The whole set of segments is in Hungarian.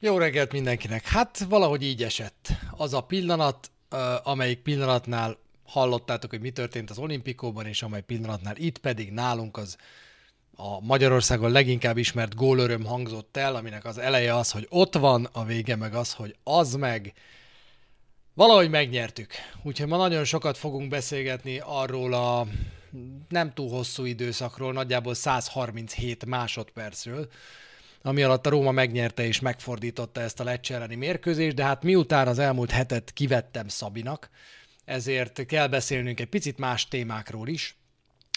Jó reggelt mindenkinek! Hát valahogy így esett. Az a pillanat, amelyik pillanatnál hallottátok, hogy mi történt az olimpikóban, és amely pillanatnál itt pedig nálunk az a Magyarországon leginkább ismert gólöröm hangzott el, aminek az eleje az, hogy ott van, a vége meg az, hogy az meg. Valahogy megnyertük. Úgyhogy ma nagyon sokat fogunk beszélgetni arról a nem túl hosszú időszakról, nagyjából 137 másodpercről, ami alatt a Róma megnyerte és megfordította ezt a Lecce elleni mérkőzést, de hát miután az elmúlt hetet kivettem Szabinak, ezért kell beszélnünk egy picit más témákról is.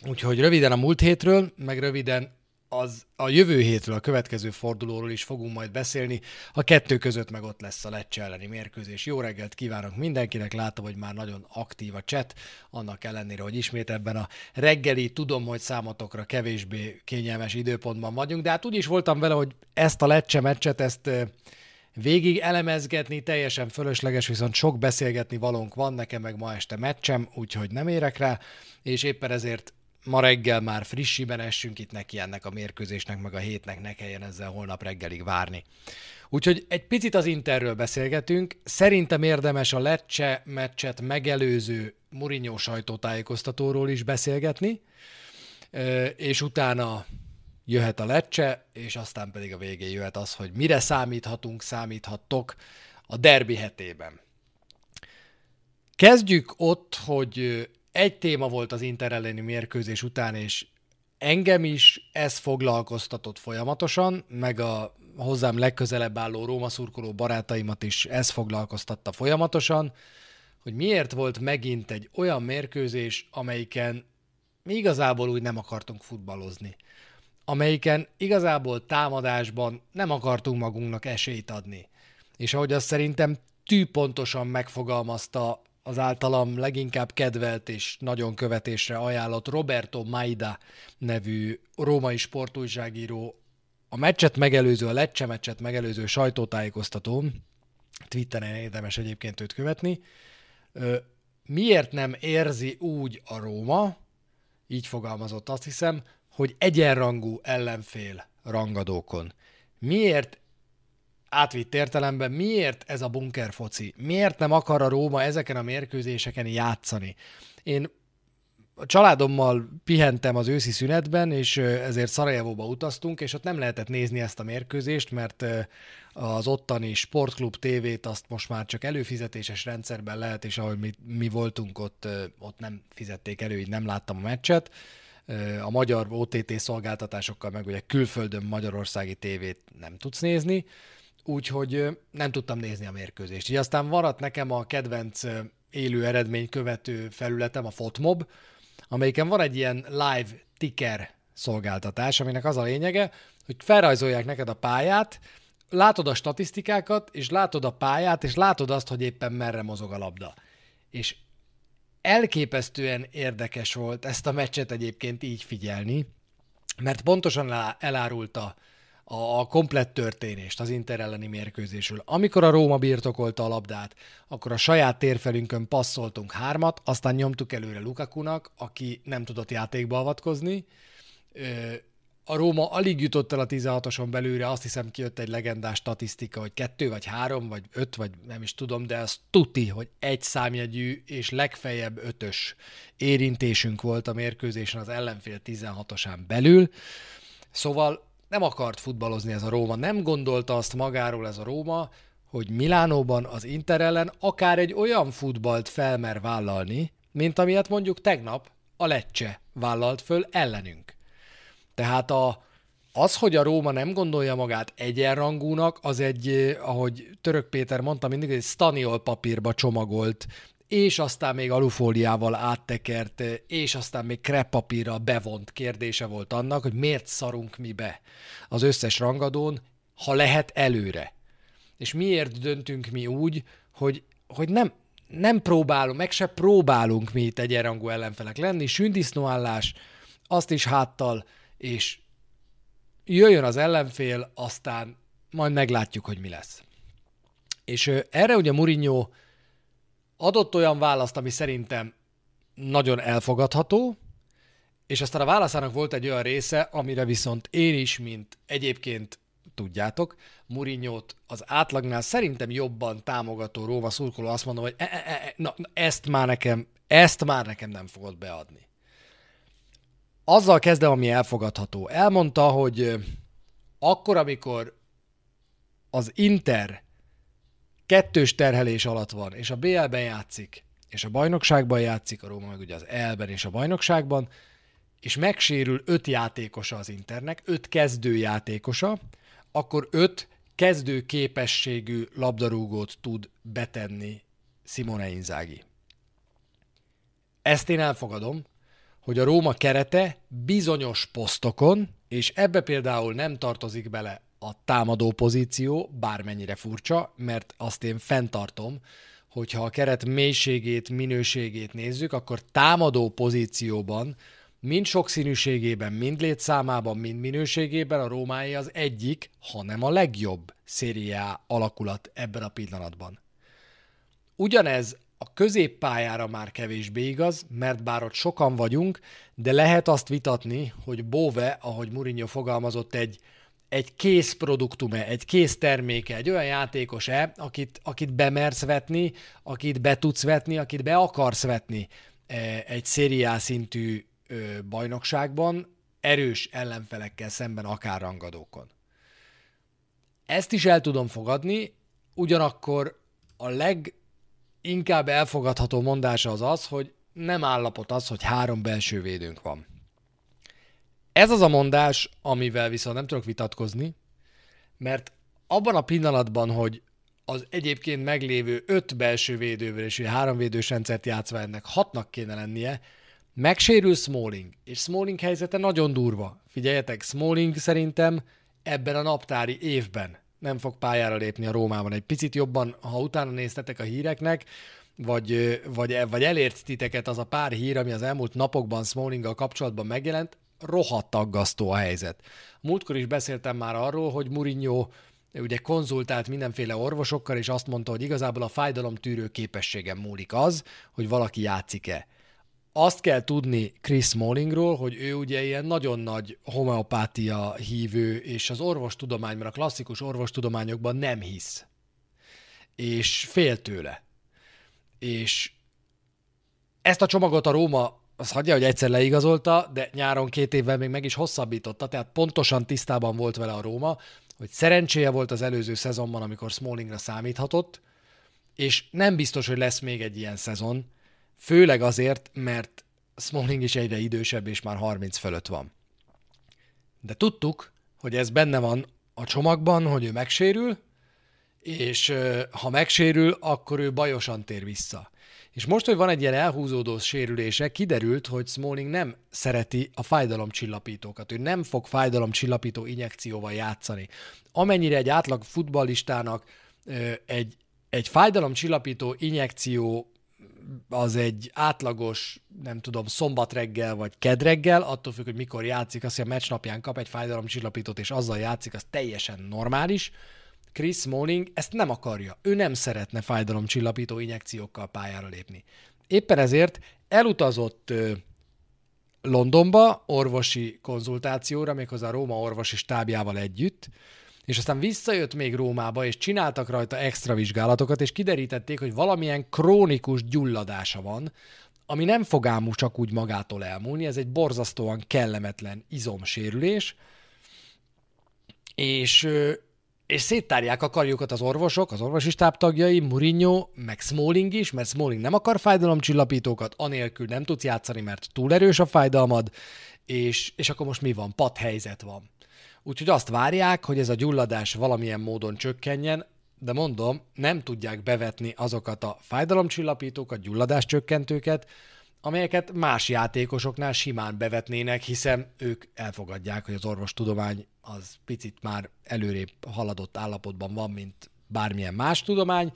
Úgyhogy röviden a múlt hétről, meg röviden az a jövő hétről, a következő fordulóról is fogunk majd beszélni. A kettő között meg ott lesz a Lecce elleni mérkőzés. Jó reggelt kívánok mindenkinek, látom, hogy már nagyon aktív a chat, annak ellenére, hogy ismét ebben a reggeli, tudom, hogy számotokra kevésbé kényelmes időpontban vagyunk, de hát úgy is voltam vele, hogy ezt a Lecce meccset, ezt végig elemezgetni, teljesen fölösleges, viszont sok beszélgetni valónk van, nekem meg ma este meccsem, úgyhogy nem érek rá, és éppen ezért ma reggel már frissiben essünk itt neki ennek a mérkőzésnek, meg a hétnek ne kelljen ezzel holnap reggelig várni. Úgyhogy egy picit az Interről beszélgetünk. Szerintem érdemes a Lecce meccset megelőző Mourinho sajtótájékoztatóról is beszélgetni, és utána jöhet a Lecce, és aztán pedig a végén jöhet az, hogy mire számíthatunk, számíthattok a derbi hetében. Kezdjük ott, hogy egy téma volt az Inter elleni mérkőzés után, és engem is ez foglalkoztatott folyamatosan, meg a hozzám legközelebb álló Róma szurkoló barátaimat is ez foglalkoztatta folyamatosan, hogy miért volt megint egy olyan mérkőzés, amelyiken mi igazából úgy nem akartunk futballozni. Amelyiken igazából támadásban nem akartunk magunknak esélyt adni. És ahogy azt szerintem tűpontosan megfogalmazta az általam leginkább kedvelt és nagyon követésre ajánlott Roberto Maida nevű római sportújságíró. A meccset megelőző, a Lecce meccset megelőző sajtótájékoztató, Twitteren érdemes egyébként őt követni, miért nem érzi úgy a Róma, így fogalmazott azt hiszem, hogy egyenrangú ellenfél rangadókon. Miért átvitt értelemben miért ez a bunker foci? Miért nem akar a Róma ezeken a mérkőzéseken játszani? Én a családommal pihentem az őszi szünetben, és ezért Szarajevóba utaztunk, és ott nem lehetett nézni ezt a mérkőzést, mert az ottani sportklub tévét azt most már csak előfizetéses rendszerben lehet, és ahogy mi, mi voltunk ott, ott nem fizették elő, így nem láttam a meccset. A magyar OTT szolgáltatásokkal meg ugye külföldön magyarországi tévét nem tudsz nézni, úgyhogy nem tudtam nézni a mérkőzést. Így aztán maradt nekem a kedvenc élő eredmény követő felületem, a Fotmob, amelyiken van egy ilyen live ticker szolgáltatás, aminek az a lényege, hogy felrajzolják neked a pályát, látod a statisztikákat, és látod a pályát, és látod azt, hogy éppen merre mozog a labda. És elképesztően érdekes volt ezt a meccset egyébként így figyelni, mert pontosan elárulta a, a komplett történést az Inter elleni mérkőzésről. Amikor a Róma birtokolta a labdát, akkor a saját térfelünkön passzoltunk hármat, aztán nyomtuk előre Lukakunak, aki nem tudott játékba avatkozni. A Róma alig jutott el a 16-oson belőle, azt hiszem kijött egy legendás statisztika, hogy kettő vagy három, vagy öt, vagy nem is tudom, de az tuti, hogy egy számjegyű és legfeljebb ötös érintésünk volt a mérkőzésen az ellenfél 16-osán belül. Szóval nem akart futballozni ez a Róma, nem gondolta azt magáról ez a Róma, hogy Milánóban az Inter ellen akár egy olyan futballt felmer vállalni, mint amilyet mondjuk tegnap a Lecce vállalt föl ellenünk. Tehát a, az, hogy a Róma nem gondolja magát egyenrangúnak, az egy, eh, ahogy Török Péter mondta mindig, egy staniol papírba csomagolt és aztán még alufóliával áttekert, és aztán még kreppapírra bevont kérdése volt annak, hogy miért szarunk mi be az összes rangadón, ha lehet előre. És miért döntünk mi úgy, hogy, hogy nem, nem próbálunk, meg se próbálunk mi itt egyenrangú ellenfelek lenni, sündisznóállás, azt is háttal, és jöjjön az ellenfél, aztán majd meglátjuk, hogy mi lesz. És erre ugye Mourinho adott olyan választ, ami szerintem nagyon elfogadható, és aztán a válaszának volt egy olyan része, amire viszont én is, mint egyébként tudjátok. mourinho az átlagnál szerintem jobban támogató Róma szurkoló azt mondom, hogy e, e, e, na, ezt már nekem, ezt már nekem nem fogod beadni. Azzal kezdem, ami elfogadható. Elmondta, hogy akkor, amikor az Inter kettős terhelés alatt van, és a BL-ben játszik, és a bajnokságban játszik, a Róma meg ugye az elben és a bajnokságban, és megsérül öt játékosa az Internek, öt kezdő játékosa, akkor öt kezdő képességű labdarúgót tud betenni Simone Inzaghi. Ezt én elfogadom, hogy a Róma kerete bizonyos posztokon, és ebbe például nem tartozik bele a támadó pozíció, bármennyire furcsa, mert azt én fenntartom, hogyha a keret mélységét, minőségét nézzük, akkor támadó pozícióban, mind sokszínűségében, mind létszámában, mind minőségében a Rómái az egyik, hanem a legjobb szériá alakulat ebben a pillanatban. Ugyanez a középpályára már kevésbé igaz, mert bár ott sokan vagyunk, de lehet azt vitatni, hogy Bove, ahogy Mourinho fogalmazott, egy egy kész produktum-e, egy kész terméke, egy olyan játékos-e, akit, akit bemersz vetni, akit be tudsz vetni, akit be akarsz vetni e, egy szériá szintű bajnokságban, erős ellenfelekkel szemben, akár rangadókon. Ezt is el tudom fogadni, ugyanakkor a leginkább elfogadható mondása az az, hogy nem állapot az, hogy három belső védőnk van. Ez az a mondás, amivel viszont nem tudok vitatkozni, mert abban a pillanatban, hogy az egyébként meglévő öt belső védővel és három védős rendszert játszva ennek hatnak kéne lennie, megsérül Smalling, és Smalling helyzete nagyon durva. Figyeljetek, Smalling szerintem ebben a naptári évben nem fog pályára lépni a Rómában. Egy picit jobban, ha utána néztetek a híreknek, vagy, vagy, vagy elért titeket az a pár hír, ami az elmúlt napokban Smallinggal kapcsolatban megjelent, rohadt aggasztó a helyzet. Múltkor is beszéltem már arról, hogy Mourinho ugye konzultált mindenféle orvosokkal, és azt mondta, hogy igazából a fájdalomtűrő képességem múlik az, hogy valaki játszik-e. Azt kell tudni Chris Smallingról, hogy ő ugye ilyen nagyon nagy homeopátia hívő, és az orvostudományban, a klasszikus orvostudományokban nem hisz. És fél tőle. És ezt a csomagot a Róma az hagyja, hogy egyszer leigazolta, de nyáron két évvel még meg is hosszabbította, tehát pontosan tisztában volt vele a Róma, hogy szerencséje volt az előző szezonban, amikor Smallingra számíthatott, és nem biztos, hogy lesz még egy ilyen szezon, főleg azért, mert Smalling is egyre idősebb, és már 30 fölött van. De tudtuk, hogy ez benne van a csomagban, hogy ő megsérül, és ha megsérül, akkor ő bajosan tér vissza. És most, hogy van egy ilyen elhúzódó sérülése, kiderült, hogy Smalling nem szereti a fájdalomcsillapítókat. Ő nem fog fájdalomcsillapító injekcióval játszani. Amennyire egy átlag futballistának egy, egy fájdalomcsillapító injekció az egy átlagos, nem tudom, szombat reggel vagy ked reggel, attól függ, hogy mikor játszik, azt, hogy a meccs napján kap egy fájdalomcsillapítót, és azzal játszik, az teljesen normális. Chris Smalling ezt nem akarja. Ő nem szeretne fájdalomcsillapító injekciókkal pályára lépni. Éppen ezért elutazott Londonba orvosi konzultációra, méghozzá a Róma orvosi stábjával együtt, és aztán visszajött még Rómába, és csináltak rajta extra vizsgálatokat, és kiderítették, hogy valamilyen krónikus gyulladása van, ami nem fog ám csak úgy magától elmúlni, ez egy borzasztóan kellemetlen izomsérülés, és és széttárják a karjukat az orvosok, az orvosi stáb tagjai, Mourinho, meg Smalling is, mert Smalling nem akar fájdalomcsillapítókat, anélkül nem tudsz játszani, mert túl erős a fájdalmad, és, és akkor most mi van? Pat helyzet van. Úgyhogy azt várják, hogy ez a gyulladás valamilyen módon csökkenjen, de mondom, nem tudják bevetni azokat a fájdalomcsillapítókat, gyulladáscsökkentőket, amelyeket más játékosoknál simán bevetnének, hiszen ők elfogadják, hogy az orvostudomány az picit már előrébb haladott állapotban van, mint bármilyen más tudomány,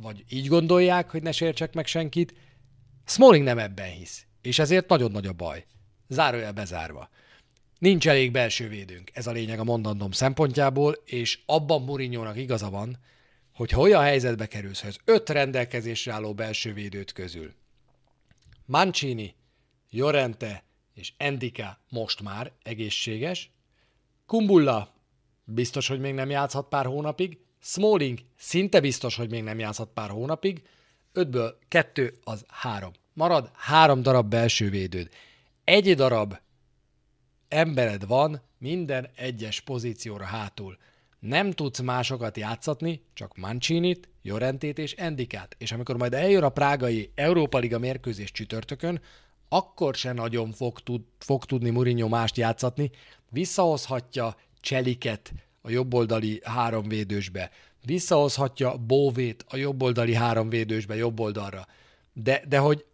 vagy így gondolják, hogy ne sértsek meg senkit. Smalling nem ebben hisz, és ezért nagyon nagy a baj. Zárójel bezárva. Nincs elég belső védőnk, ez a lényeg a mondandom szempontjából, és abban mourinho igaza van, hogy ha olyan helyzetbe kerülsz, hogy az öt rendelkezésre álló belső védőt közül Mancini, Jorente és Endika most már egészséges, Kumbulla biztos, hogy még nem játszhat pár hónapig, Smalling szinte biztos, hogy még nem játszhat pár hónapig, ötből kettő az három. Marad három darab belső védőd. Egy darab embered van minden egyes pozícióra hátul. Nem tudsz másokat játszatni, csak Mancinit, Jorentét és Endikát. És amikor majd eljön a prágai Európa Liga mérkőzés csütörtökön, akkor se nagyon fog, tud, fog tudni Mourinho mást játszatni, visszahozhatja Cseliket a jobboldali háromvédősbe, visszahozhatja Bóvét a jobboldali háromvédősbe jobb oldalra. De, de hogy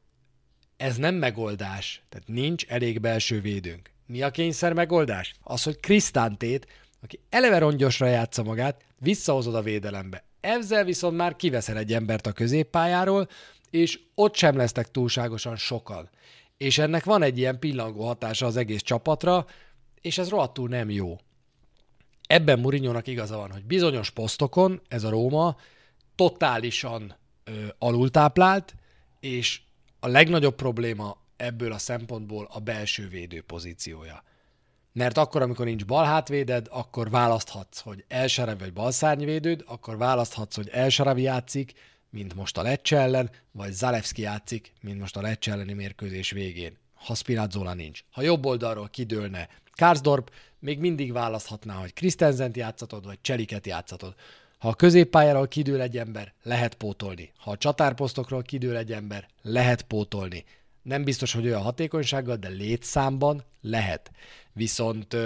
ez nem megoldás, tehát nincs elég belső védőnk. Mi a kényszer megoldás? Az, hogy Krisztántét, aki eleve rongyosra játsza magát, visszahozod a védelembe. Ezzel viszont már kiveszel egy embert a középpályáról, és ott sem lesznek túlságosan sokan. És ennek van egy ilyen pillangó hatása az egész csapatra, és ez rohadtul nem jó. Ebben Murinyónak igaza van, hogy bizonyos posztokon ez a Róma totálisan ö, alultáplált, és a legnagyobb probléma ebből a szempontból a belső védő pozíciója. Mert akkor, amikor nincs balhátvéded, akkor választhatsz, hogy elsaravi vagy balszárnyvédőd, akkor választhatsz, hogy elsaravi játszik, mint most a Lecce ellen, vagy Zalewski játszik, mint most a Lecce elleni mérkőzés végén, ha Spinazzola nincs. Ha jobb oldalról kidőlne Karsdorp, még mindig választhatná, hogy Christensent játszatod, vagy Cseliket játszatod. Ha a középpályáról kidől egy ember, lehet pótolni. Ha a csatárposztokról kidől egy ember, lehet pótolni. Nem biztos, hogy olyan hatékonysággal, de létszámban lehet. Viszont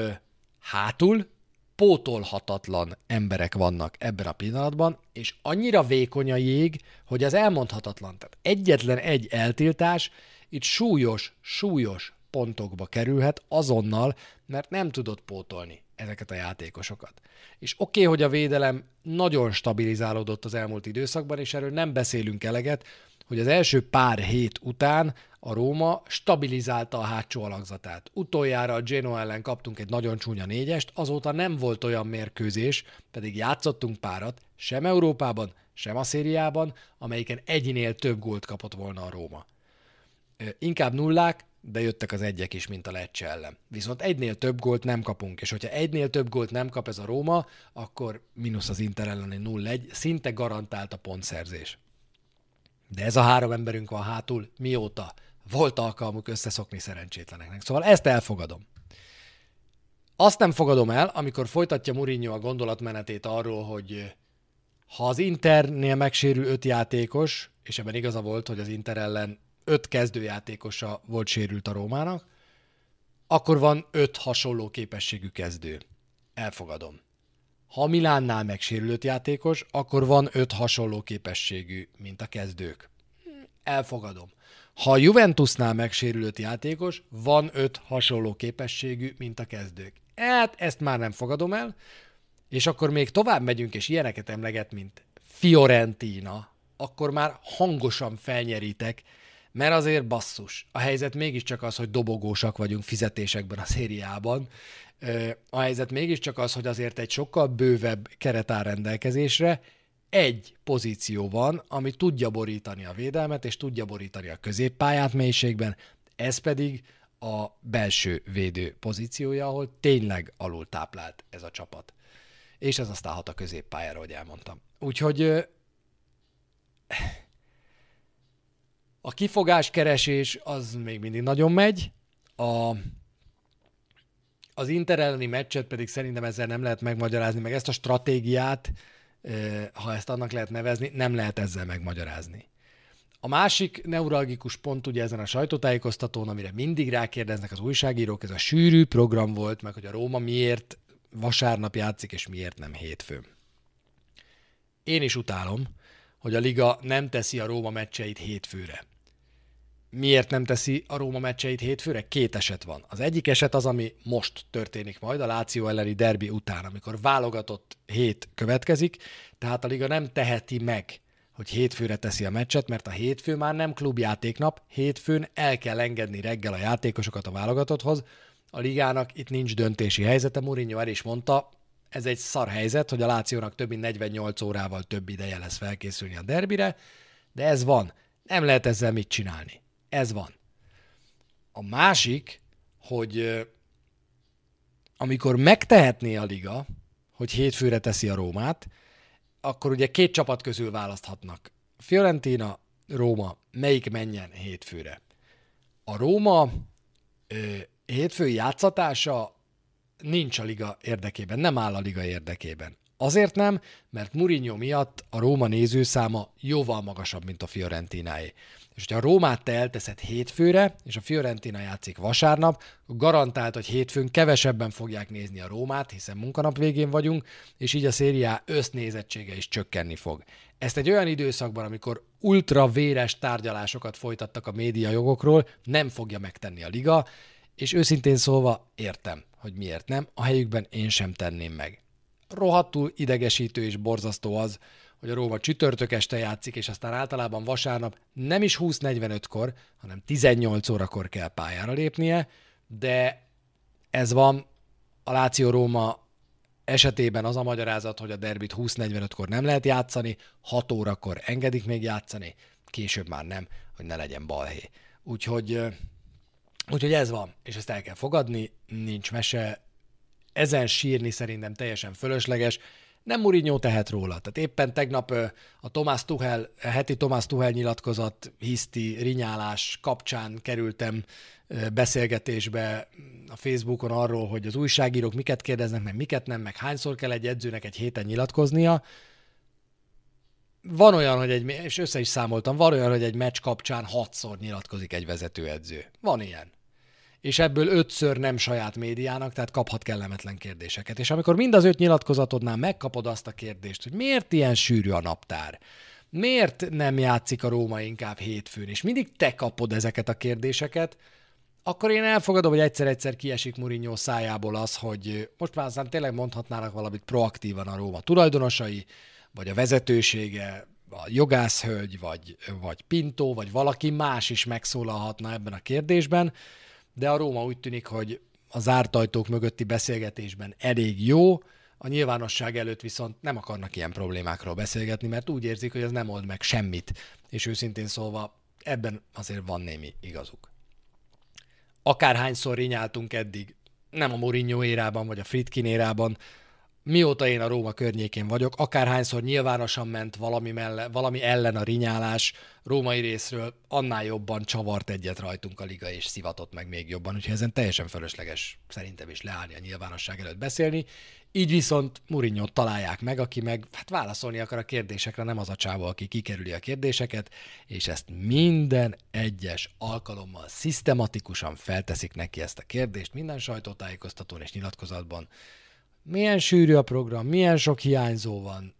hátul pótolhatatlan emberek vannak ebben a pillanatban, és annyira vékony a jég, hogy az elmondhatatlan. Tehát egyetlen egy eltiltás itt súlyos, súlyos pontokba kerülhet azonnal, mert nem tudod pótolni ezeket a játékosokat. És oké, okay, hogy a védelem nagyon stabilizálódott az elmúlt időszakban, és erről nem beszélünk eleget, hogy az első pár hét után a Róma stabilizálta a hátsó alakzatát. Utoljára a Genoa ellen kaptunk egy nagyon csúnya négyest, azóta nem volt olyan mérkőzés, pedig játszottunk párat, sem Európában, sem a szériában, amelyiken egynél több gólt kapott volna a Róma. Inkább nullák, de jöttek az egyek is, mint a Lecce ellen. Viszont egynél több gólt nem kapunk, és hogyha egynél több gólt nem kap ez a Róma, akkor mínusz az Inter elleni 0-1, szinte garantált a pontszerzés. De ez a három emberünk van hátul, mióta volt alkalmuk összeszokni szerencsétleneknek. Szóval ezt elfogadom. Azt nem fogadom el, amikor folytatja Mourinho a gondolatmenetét arról, hogy ha az Internél megsérül öt játékos, és ebben igaza volt, hogy az Inter ellen öt kezdőjátékosa volt sérült a Rómának, akkor van öt hasonló képességű kezdő. Elfogadom. Ha Milánnál megsérült játékos, akkor van öt hasonló képességű, mint a kezdők. Elfogadom. Ha a Juventusnál megsérült játékos, van öt hasonló képességű, mint a kezdők. Hát ezt már nem fogadom el, és akkor még tovább megyünk, és ilyeneket emleget, mint Fiorentina, akkor már hangosan felnyeritek, mert azért basszus. A helyzet mégiscsak az, hogy dobogósak vagyunk fizetésekben a szériában. A helyzet mégiscsak az, hogy azért egy sokkal bővebb keret áll rendelkezésre, egy pozíció van, ami tudja borítani a védelmet, és tudja borítani a középpályát mélységben, ez pedig a belső védő pozíciója, ahol tényleg alul táplált ez a csapat. És ez aztán hat a középpályára, hogy elmondtam. Úgyhogy a kifogáskeresés az még mindig nagyon megy, a, az Inter elleni meccset pedig szerintem ezzel nem lehet megmagyarázni, meg ezt a stratégiát, ha ezt annak lehet nevezni, nem lehet ezzel megmagyarázni. A másik neuralgikus pont ugye ezen a sajtótájékoztatón, amire mindig rákérdeznek az újságírók, ez a sűrű program volt, meg hogy a Róma miért vasárnap játszik, és miért nem hétfőn. Én is utálom, hogy a liga nem teszi a Róma meccseit hétfőre. Miért nem teszi a Róma meccseit hétfőre? Két eset van. Az egyik eset az, ami most történik majd, a Láció elleni derbi után, amikor válogatott hét következik, tehát a liga nem teheti meg, hogy hétfőre teszi a meccset, mert a hétfő már nem klubjátéknap, hétfőn el kell engedni reggel a játékosokat a válogatotthoz. A ligának itt nincs döntési helyzete, Mourinho el is mondta, ez egy szar helyzet, hogy a Lációnak több mint 48 órával több ideje lesz felkészülni a derbire, de ez van. Nem lehet ezzel mit csinálni. Ez van. A másik, hogy amikor megtehetné a liga, hogy hétfőre teszi a Rómát, akkor ugye két csapat közül választhatnak. Fiorentina, Róma, melyik menjen hétfőre? A Róma ö, hétfői játszatása nincs a liga érdekében, nem áll a liga érdekében. Azért nem, mert Mourinho miatt a Róma nézőszáma jóval magasabb, mint a Fiorentináé. És hogyha a Rómát te elteszed hétfőre, és a Fiorentina játszik vasárnap, garantált, hogy hétfőn kevesebben fogják nézni a Rómát, hiszen munkanap végén vagyunk, és így a szériá össznézettsége is csökkenni fog. Ezt egy olyan időszakban, amikor ultra véres tárgyalásokat folytattak a média jogokról, nem fogja megtenni a liga, és őszintén szólva értem, hogy miért nem, a helyükben én sem tenném meg rohadtul idegesítő és borzasztó az, hogy a Róma csütörtök este játszik, és aztán általában vasárnap nem is 20-45-kor, hanem 18 órakor kell pályára lépnie, de ez van, a Láció Róma esetében az a magyarázat, hogy a derbit 20-45-kor nem lehet játszani, 6 órakor engedik még játszani, később már nem, hogy ne legyen balhé. Úgyhogy, úgyhogy ez van, és ezt el kell fogadni, nincs mese, ezen sírni szerintem teljesen fölösleges. Nem Mourinho tehet róla. Tehát éppen tegnap a Tomás Tuchel, a heti Tomás Tuchel nyilatkozat, hiszti, rinyálás kapcsán kerültem beszélgetésbe a Facebookon arról, hogy az újságírók miket kérdeznek, meg miket nem, meg hányszor kell egy edzőnek egy héten nyilatkoznia. Van olyan, hogy egy, és össze is számoltam, van olyan, hogy egy meccs kapcsán hatszor nyilatkozik egy vezetőedző. Van ilyen és ebből ötször nem saját médiának, tehát kaphat kellemetlen kérdéseket. És amikor mind az öt nyilatkozatodnál megkapod azt a kérdést, hogy miért ilyen sűrű a naptár, miért nem játszik a Róma inkább hétfőn, és mindig te kapod ezeket a kérdéseket, akkor én elfogadom, hogy egyszer-egyszer kiesik Mourinho szájából az, hogy most már aztán tényleg mondhatnának valamit proaktívan a Róma tulajdonosai, vagy a vezetősége, a jogászhölgy, vagy, vagy Pintó, vagy valaki más is megszólalhatna ebben a kérdésben, de a Róma úgy tűnik, hogy a zárt ajtók mögötti beszélgetésben elég jó, a nyilvánosság előtt viszont nem akarnak ilyen problémákról beszélgetni, mert úgy érzik, hogy ez nem old meg semmit, és őszintén szólva ebben azért van némi igazuk. Akárhányszor rinyáltunk eddig, nem a Mourinho érában, vagy a Fritkin érában, mióta én a Róma környékén vagyok, akárhányszor nyilvánosan ment valami, melle, valami ellen a rinyálás római részről, annál jobban csavart egyet rajtunk a liga, és szivatott meg még jobban, úgyhogy ezen teljesen fölösleges szerintem is leállni a nyilvánosság előtt beszélni. Így viszont mourinho találják meg, aki meg hát válaszolni akar a kérdésekre, nem az a csávó, aki kikerüli a kérdéseket, és ezt minden egyes alkalommal szisztematikusan felteszik neki ezt a kérdést minden sajtótájékoztatón és nyilatkozatban, milyen sűrű a program, milyen sok hiányzó van,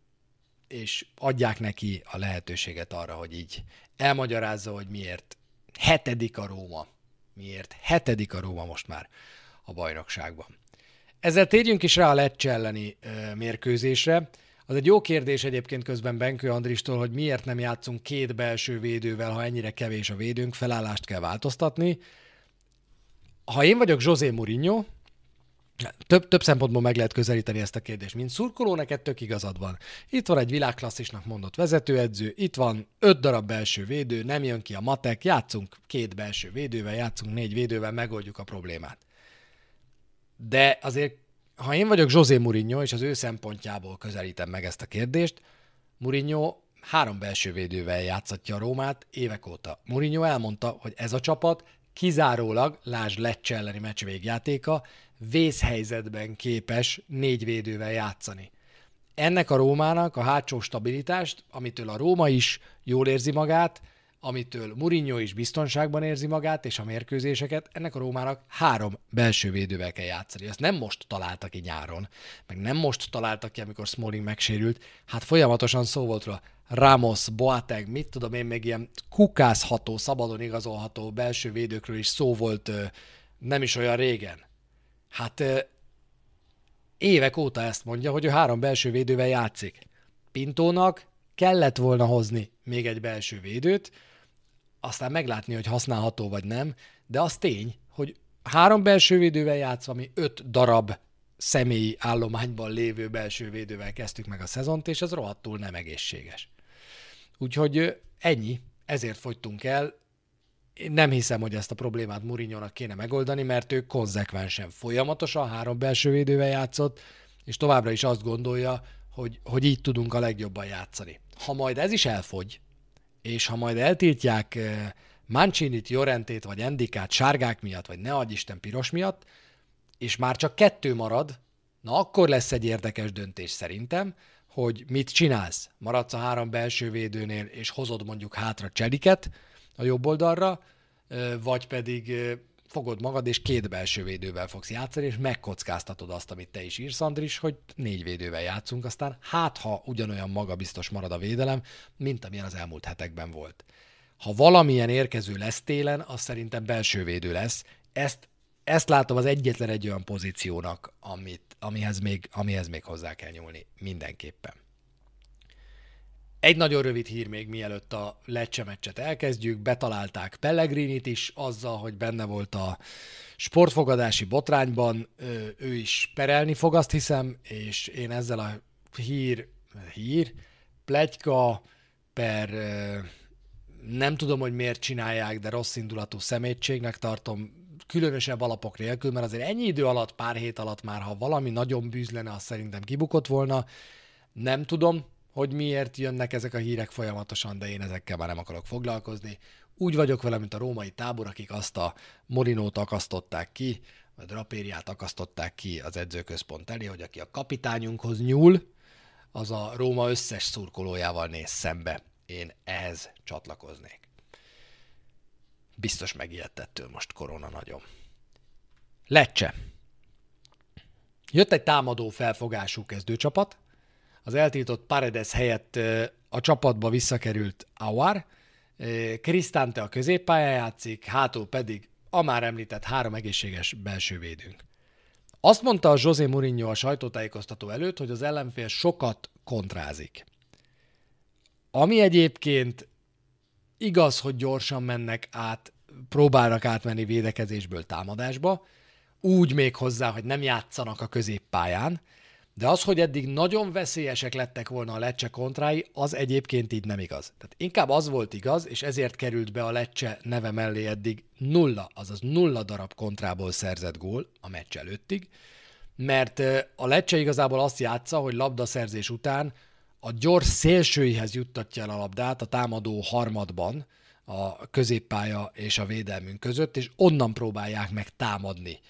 és adják neki a lehetőséget arra, hogy így elmagyarázza, hogy miért hetedik a Róma. Miért hetedik a Róma most már a bajnokságban. Ezzel térjünk is rá a Lecce elleni ö, mérkőzésre. Az egy jó kérdés egyébként közben Benkő Andristól, hogy miért nem játszunk két belső védővel, ha ennyire kevés a védőnk, felállást kell változtatni. Ha én vagyok José Mourinho, több, több szempontból meg lehet közelíteni ezt a kérdést. Mint szurkoló, neked tök igazad van. Itt van egy világklasszisnak mondott vezetőedző, itt van öt darab belső védő, nem jön ki a matek, játszunk két belső védővel, játszunk négy védővel, megoldjuk a problémát. De azért, ha én vagyok José Mourinho, és az ő szempontjából közelítem meg ezt a kérdést, Mourinho három belső védővel játszatja a Rómát évek óta. Mourinho elmondta, hogy ez a csapat kizárólag, lásd Lecce elleni meccs végjátéka, vészhelyzetben képes négy védővel játszani. Ennek a Rómának a hátsó stabilitást, amitől a Róma is jól érzi magát, amitől Mourinho is biztonságban érzi magát, és a mérkőzéseket, ennek a Rómának három belső védővel kell játszani. Ezt nem most találta ki nyáron, meg nem most találta ki, amikor Smalling megsérült, hát folyamatosan szó volt róla. Ramos, Boateng, mit tudom én, még ilyen kukázható, szabadon igazolható belső védőkről is szó volt nem is olyan régen. Hát évek óta ezt mondja, hogy ő három belső védővel játszik. Pintónak kellett volna hozni még egy belső védőt, aztán meglátni, hogy használható vagy nem, de az tény, hogy három belső védővel játszva, mi öt darab személyi állományban lévő belső védővel kezdtük meg a szezont, és ez rohadtul nem egészséges. Úgyhogy ennyi, ezért fogytunk el, én nem hiszem, hogy ezt a problémát mourinho kéne megoldani, mert ő konzekvensen folyamatosan három belső védővel játszott, és továbbra is azt gondolja, hogy, hogy így tudunk a legjobban játszani. Ha majd ez is elfogy, és ha majd eltiltják eh, Mancinit, Jorentét vagy Endikát sárgák miatt, vagy ne adj Isten piros miatt, és már csak kettő marad, na akkor lesz egy érdekes döntés szerintem, hogy mit csinálsz. Maradsz a három belső védőnél, és hozod mondjuk hátra Cseliket a jobb oldalra, vagy pedig fogod magad, és két belső védővel fogsz játszani, és megkockáztatod azt, amit te is írsz, Andris, hogy négy védővel játszunk, aztán hát, ha ugyanolyan magabiztos marad a védelem, mint amilyen az elmúlt hetekben volt. Ha valamilyen érkező lesz télen, az szerintem belső védő lesz. Ezt, ezt látom az egyetlen egy olyan pozíciónak, amit, amihez, még, amihez még hozzá kell nyúlni mindenképpen. Egy nagyon rövid hír még mielőtt a Lecce meccset elkezdjük. Betalálták Pellegrinit is azzal, hogy benne volt a sportfogadási botrányban. Ő is perelni fog, azt hiszem, és én ezzel a hír, hír, plegyka per nem tudom, hogy miért csinálják, de rossz indulatú szemétségnek tartom, különösebb alapok nélkül, mert azért ennyi idő alatt, pár hét alatt már, ha valami nagyon bűz lenne, az szerintem kibukott volna. Nem tudom, hogy miért jönnek ezek a hírek folyamatosan, de én ezekkel már nem akarok foglalkozni. Úgy vagyok vele, mint a római tábor, akik azt a Morinót akasztották ki, a drapériát akasztották ki az edzőközpont elé, hogy aki a kapitányunkhoz nyúl, az a Róma összes szurkolójával néz szembe. Én ehhez csatlakoznék. Biztos megijedt ettől most korona nagyon. Lecce. Jött egy támadó felfogású kezdőcsapat, az eltiltott Paredes helyett a csapatba visszakerült Awar, Krisztánte a középpályán játszik, hátul pedig a már említett három egészséges belső védőnk. Azt mondta a José Mourinho a sajtótájékoztató előtt, hogy az ellenfél sokat kontrázik. Ami egyébként igaz, hogy gyorsan mennek át, próbálnak átmenni védekezésből támadásba, úgy még hozzá, hogy nem játszanak a középpályán, de az, hogy eddig nagyon veszélyesek lettek volna a Lecce kontrái, az egyébként így nem igaz. Tehát inkább az volt igaz, és ezért került be a Lecce neve mellé eddig nulla, azaz nulla darab kontrából szerzett gól a meccs előttig, mert a Lecce igazából azt játsza, hogy labdaszerzés után a gyors szélsőihez juttatja el a labdát a támadó harmadban, a középpálya és a védelmünk között, és onnan próbálják meg támadni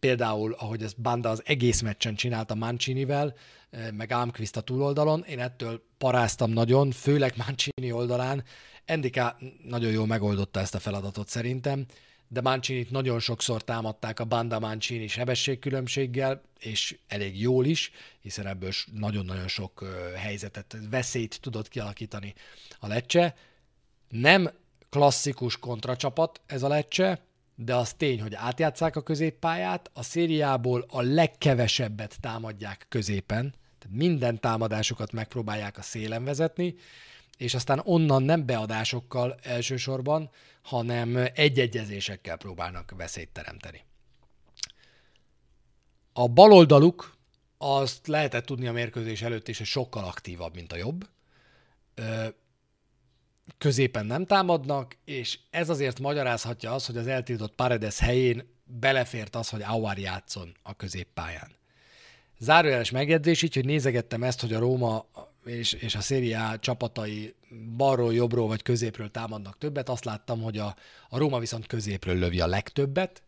például, ahogy ezt Banda az egész meccsen csinálta Mancinivel, eh, meg Almqvist a túloldalon, én ettől paráztam nagyon, főleg Mancini oldalán. Endika nagyon jól megoldotta ezt a feladatot szerintem, de Mancinit nagyon sokszor támadták a Banda Mancini sebességkülönbséggel, és elég jól is, hiszen ebből nagyon-nagyon sok helyzetet, veszélyt tudott kialakítani a Lecce. Nem klasszikus kontracsapat ez a Lecce, de az tény, hogy átjátszák a középpályát, a szériából a legkevesebbet támadják középen, tehát minden támadásukat megpróbálják a szélen vezetni, és aztán onnan nem beadásokkal elsősorban, hanem egyegyezésekkel próbálnak veszélyt teremteni. A baloldaluk azt lehetett tudni a mérkőzés előtt is, hogy sokkal aktívabb, mint a jobb középen nem támadnak, és ez azért magyarázhatja azt, hogy az eltiltott Paredes helyén belefért az, hogy Auer játszon a középpályán. Zárójeles megjegyzés így, hogy nézegettem ezt, hogy a Róma és, és a Serie csapatai balról, jobbról vagy középről támadnak többet. Azt láttam, hogy a, a Róma viszont középről lövi a legtöbbet.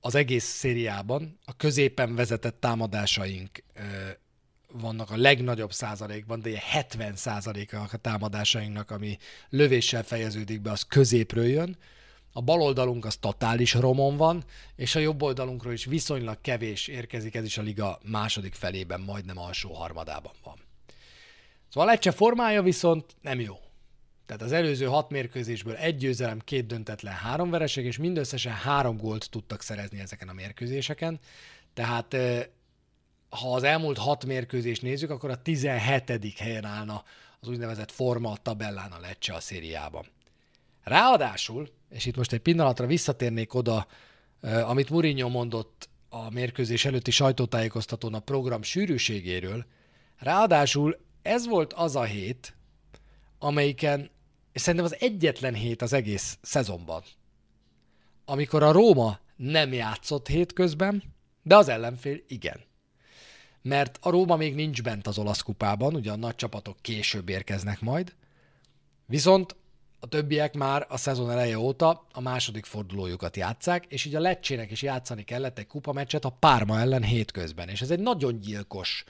Az egész szériában a középen vezetett támadásaink vannak a legnagyobb százalékban, de 70 százaléka a támadásainknak, ami lövéssel fejeződik be, az középről jön. A bal oldalunk az totális romon van, és a jobb oldalunkról is viszonylag kevés érkezik, ez is a liga második felében, majdnem alsó harmadában van. Szóval Lecce formája viszont nem jó. Tehát az előző hat mérkőzésből egy győzelem, két döntetlen, három vereség, és mindösszesen három gólt tudtak szerezni ezeken a mérkőzéseken. Tehát ha az elmúlt hat mérkőzést nézzük, akkor a 17. helyen állna az úgynevezett forma tabellán a Lecce a szériában. Ráadásul, és itt most egy pillanatra visszatérnék oda, amit Mourinho mondott a mérkőzés előtti sajtótájékoztatón a program sűrűségéről, ráadásul ez volt az a hét, amelyiken, és szerintem az egyetlen hét az egész szezonban, amikor a Róma nem játszott hétközben, de az ellenfél igen. Mert a Róma még nincs bent az olasz kupában, ugye a nagy csapatok később érkeznek majd, viszont a többiek már a szezon eleje óta a második fordulójukat játszák, és így a Lecsének is játszani kellett egy kupameccset a Párma ellen hétközben, és ez egy nagyon gyilkos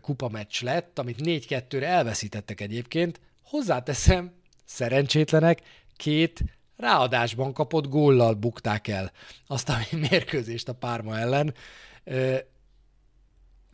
kupameccs lett, amit 4-2-re elveszítettek egyébként. Hozzáteszem, szerencsétlenek, két ráadásban kapott góllal bukták el azt a mérkőzést a Párma ellen.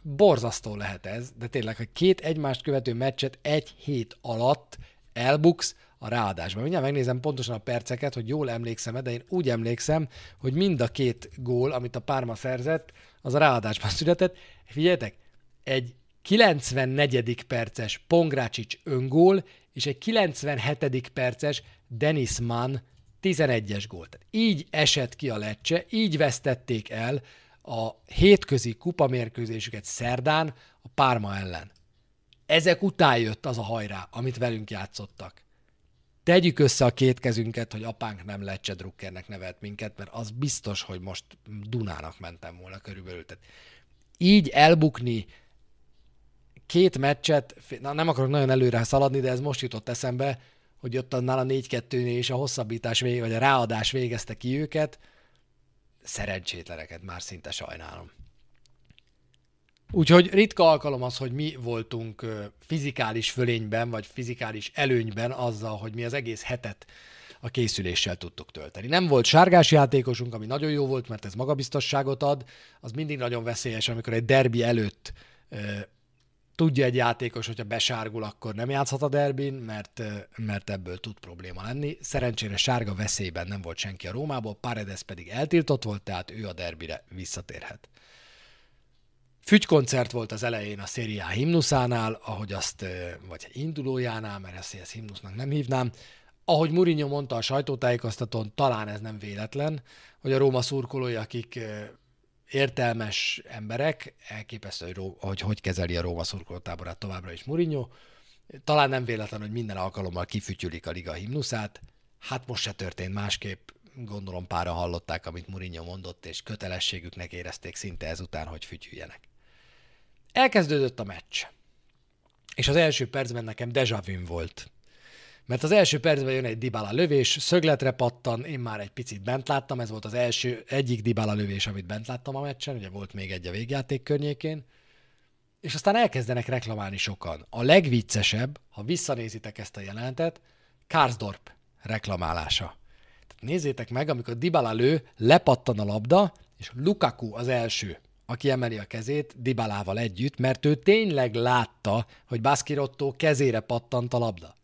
Borzasztó lehet ez, de tényleg, hogy két egymást követő meccset egy hét alatt elbuksz, a ráadásban. Mindjárt megnézem pontosan a perceket, hogy jól emlékszem de én úgy emlékszem, hogy mind a két gól, amit a Párma szerzett, az a ráadásban született. Figyeljetek, egy 94. perces Pongrácsics öngól, és egy 97. perces Denis Mann 11-es gól. Tehát így esett ki a lecse, így vesztették el a hétközi kupamérkőzésüket szerdán a Párma ellen. Ezek után jött az a hajrá, amit velünk játszottak tegyük össze a két kezünket, hogy apánk nem Lecce Druckernek nevelt minket, mert az biztos, hogy most Dunának mentem volna körülbelül. Tehát így elbukni két meccset, na nem akarok nagyon előre szaladni, de ez most jutott eszembe, hogy ott annál a 4-2-nél és a hosszabbítás végig, vagy a ráadás végezte ki őket, szerencsétleneket már szinte sajnálom. Úgyhogy ritka alkalom az, hogy mi voltunk fizikális fölényben, vagy fizikális előnyben azzal, hogy mi az egész hetet a készüléssel tudtuk tölteni. Nem volt sárgás játékosunk, ami nagyon jó volt, mert ez magabiztosságot ad. Az mindig nagyon veszélyes, amikor egy derbi előtt tudja egy játékos, hogyha besárgul, akkor nem játszhat a derbin, mert, mert ebből tud probléma lenni. Szerencsére sárga veszélyben nem volt senki a Rómából, Paredes pedig eltiltott volt, tehát ő a derbire visszatérhet. Fügykoncert volt az elején a szériá himnuszánál, ahogy azt, vagy indulójánál, mert ezt, ezt himnusznak nem hívnám, ahogy Mourinho mondta a sajtótájékoztatón, talán ez nem véletlen, hogy a Róma szurkolói, akik értelmes emberek, elképesztő, hogy hogy, hogy kezeli a Róma szurkolótáborát továbbra is Mourinho, talán nem véletlen, hogy minden alkalommal kifütyülik a liga himnuszát, hát most se történt másképp, gondolom pára hallották, amit Mourinho mondott, és kötelességüknek érezték szinte ezután, hogy fütyüljenek. Elkezdődött a meccs. És az első percben nekem deja volt. Mert az első percben jön egy Dybala lövés, szögletre pattan, én már egy picit bent láttam, ez volt az első, egyik Dybala lövés, amit bent láttam a meccsen, ugye volt még egy a végjáték környékén, és aztán elkezdenek reklamálni sokan. A legviccesebb, ha visszanézitek ezt a jelentet, Karsdorp reklamálása. Tehát nézzétek meg, amikor Dybala lő, lepattan a labda, és Lukaku az első aki emeli a kezét Dibalával együtt, mert ő tényleg látta, hogy Baskirotto kezére pattant a labda.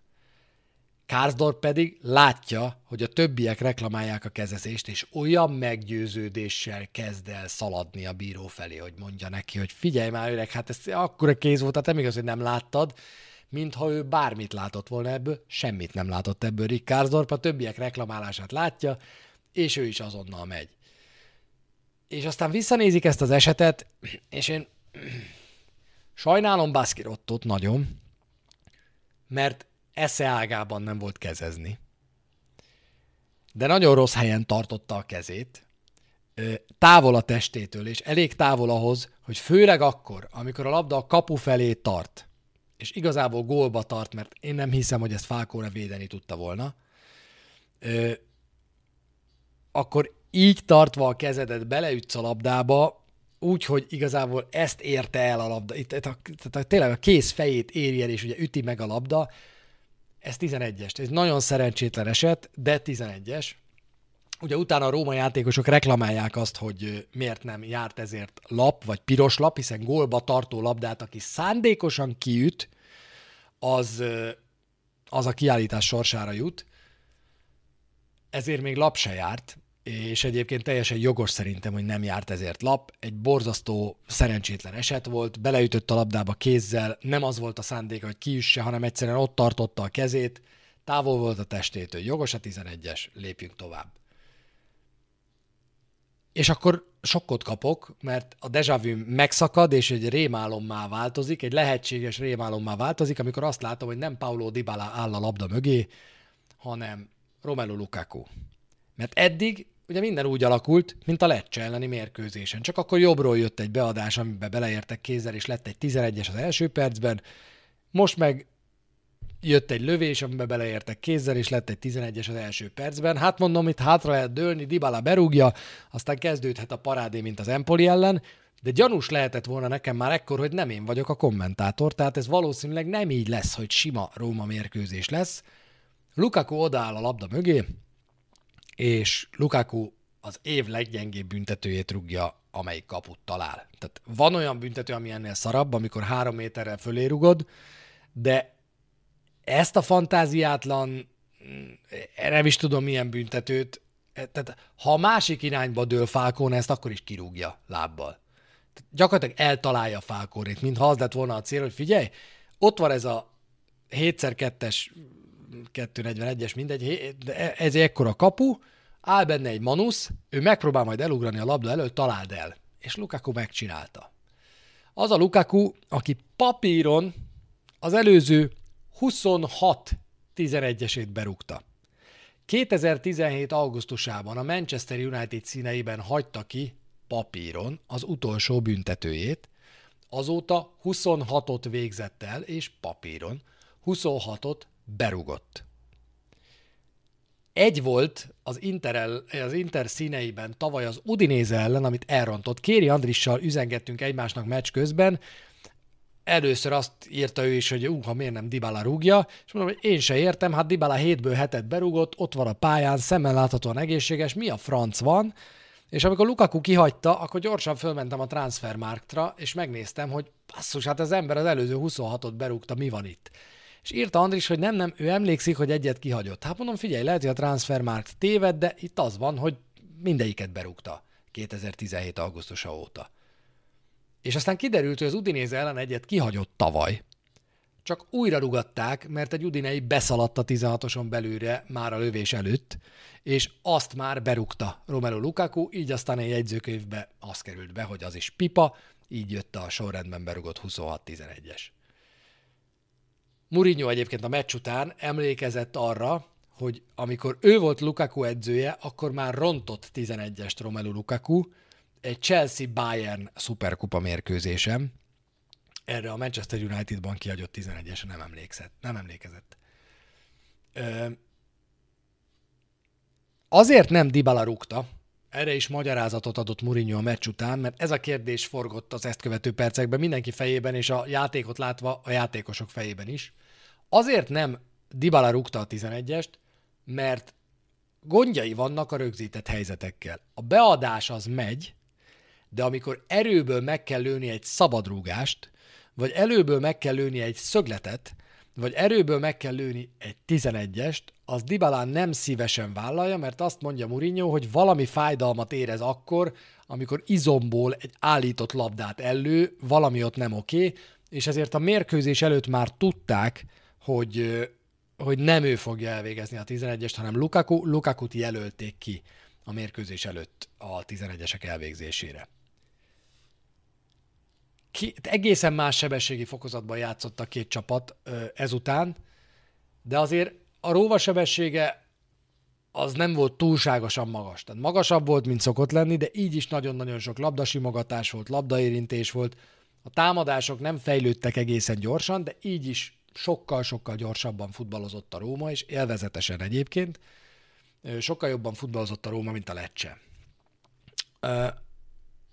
Karsdorp pedig látja, hogy a többiek reklamálják a kezezést, és olyan meggyőződéssel kezd el szaladni a bíró felé, hogy mondja neki, hogy figyelj már öreg, hát ez akkora kéz volt, tehát nem igaz, hogy nem láttad, mintha ő bármit látott volna ebből, semmit nem látott ebből Rick Karsdorp, a többiek reklamálását látja, és ő is azonnal megy. És aztán visszanézik ezt az esetet, és én sajnálom Baszkirottot nagyon, mert esze ágában nem volt kezezni. De nagyon rossz helyen tartotta a kezét, távol a testétől, és elég távol ahhoz, hogy főleg akkor, amikor a labda a kapu felé tart, és igazából gólba tart, mert én nem hiszem, hogy ezt Fákóra védeni tudta volna, akkor így tartva a kezedet beleütsz a labdába, úgy, hogy igazából ezt érte el a labda. Itt, itt a, tehát tényleg a kész fejét éri el, és ugye üti meg a labda. Ez 11-es. Ez nagyon szerencsétlen eset, de 11-es. Ugye utána a római játékosok reklamálják azt, hogy miért nem járt ezért lap, vagy piros lap, hiszen gólba tartó labdát, aki szándékosan kiüt, az, az a kiállítás sorsára jut. Ezért még lap se járt, és egyébként teljesen jogos szerintem, hogy nem járt ezért lap. Egy borzasztó, szerencsétlen eset volt, beleütött a labdába kézzel, nem az volt a szándéka, hogy kiüsse, hanem egyszerűen ott tartotta a kezét, távol volt a testétől. Jogos a 11-es, lépjünk tovább. És akkor sokkot kapok, mert a deja vu megszakad, és egy rémálommá változik, egy lehetséges rémálommá változik, amikor azt látom, hogy nem Paulo Dybala áll a labda mögé, hanem Romelu Lukaku. Mert eddig ugye minden úgy alakult, mint a Lecce elleni mérkőzésen. Csak akkor jobbról jött egy beadás, amiben beleértek kézzel, és lett egy 11-es az első percben. Most meg jött egy lövés, amiben beleértek kézzel, és lett egy 11-es az első percben. Hát mondom, itt hátra lehet dőlni, Dybala berúgja, aztán kezdődhet a parádé, mint az Empoli ellen, de gyanús lehetett volna nekem már ekkor, hogy nem én vagyok a kommentátor, tehát ez valószínűleg nem így lesz, hogy sima Róma mérkőzés lesz. Lukaku odaáll a labda mögé, és Lukaku az év leggyengébb büntetőjét rúgja, amelyik kaput talál. Tehát van olyan büntető, ami ennél szarabb, amikor három méterrel fölé rugod, de ezt a fantáziátlan, nem is tudom milyen büntetőt, tehát ha a másik irányba dől Falcone, ezt akkor is kirúgja lábbal. Tehát gyakorlatilag eltalálja Falconét, mintha az lett volna a cél, hogy figyelj, ott van ez a 7x2-es 241-es, mindegy, ez ekkora kapu, áll benne egy manusz, ő megpróbál majd elugrani a labda előtt, találd el. És Lukaku megcsinálta. Az a Lukaku, aki papíron az előző 26 11-esét berúgta. 2017. augusztusában a Manchester United színeiben hagyta ki papíron az utolsó büntetőjét, azóta 26-ot végzett el, és papíron 26-ot berugott. Egy volt az Inter, az Inter színeiben tavaly az Udinéze ellen, amit elrontott. Kéri Andrissal üzengettünk egymásnak meccs közben, először azt írta ő is, hogy uh, ha miért nem Dybala rúgja, és mondom, hogy én se értem, hát Dybala hétből hetet berúgott, ott van a pályán, szemmel láthatóan egészséges, mi a franc van, és amikor Lukaku kihagyta, akkor gyorsan fölmentem a transfermarktra, és megnéztem, hogy basszus, hát az ember az előző 26-ot berúgta, mi van itt. És írta Andris, hogy nem, nem, ő emlékszik, hogy egyet kihagyott. Hát mondom, figyelj, lehet, hogy a transfermarkt téved, de itt az van, hogy mindegyiket berúgta 2017. augusztusa óta. És aztán kiderült, hogy az Udinéze ellen egyet kihagyott tavaly, csak újra rugatták, mert egy Udinei beszaladt a 16-oson belőle már a lövés előtt, és azt már berúgta Romelu Lukaku, így aztán egy jegyzőkönyvbe az került be, hogy az is pipa, így jött a sorrendben berugott 26-11-es. Mourinho egyébként a meccs után emlékezett arra, hogy amikor ő volt Lukaku edzője, akkor már rontott 11-est Romelu Lukaku egy Chelsea-Bayern szuperkupa mérkőzésem. Erre a Manchester Unitedban kiadott 11-esen nem emlékezett. Nem emlékezett. Ö, azért nem Dybala rúgta, erre is magyarázatot adott Mourinho a meccs után, mert ez a kérdés forgott az ezt követő percekben mindenki fejében, és a játékot látva a játékosok fejében is. Azért nem Dybala rúgta a 11-est, mert gondjai vannak a rögzített helyzetekkel. A beadás az megy, de amikor erőből meg kell lőni egy szabadrúgást, vagy előből meg kell lőni egy szögletet, vagy erőből meg kell lőni egy 11-est, az Dybalán nem szívesen vállalja, mert azt mondja Mourinho, hogy valami fájdalmat érez akkor, amikor izomból egy állított labdát ellő, valami ott nem oké, és ezért a mérkőzés előtt már tudták, hogy, hogy nem ő fogja elvégezni a 11-est, hanem Lukaku. Lukakut jelölték ki a mérkőzés előtt a 11-esek elvégzésére. Ki, egészen más sebességi fokozatban játszott a két csapat ezután, de azért a róva sebessége az nem volt túlságosan magas. Tehát magasabb volt, mint szokott lenni, de így is nagyon-nagyon sok labdasimogatás volt, labdaérintés volt. A támadások nem fejlődtek egészen gyorsan, de így is sokkal-sokkal gyorsabban futballozott a Róma, és élvezetesen egyébként. Sokkal jobban futballozott a Róma, mint a Lecce.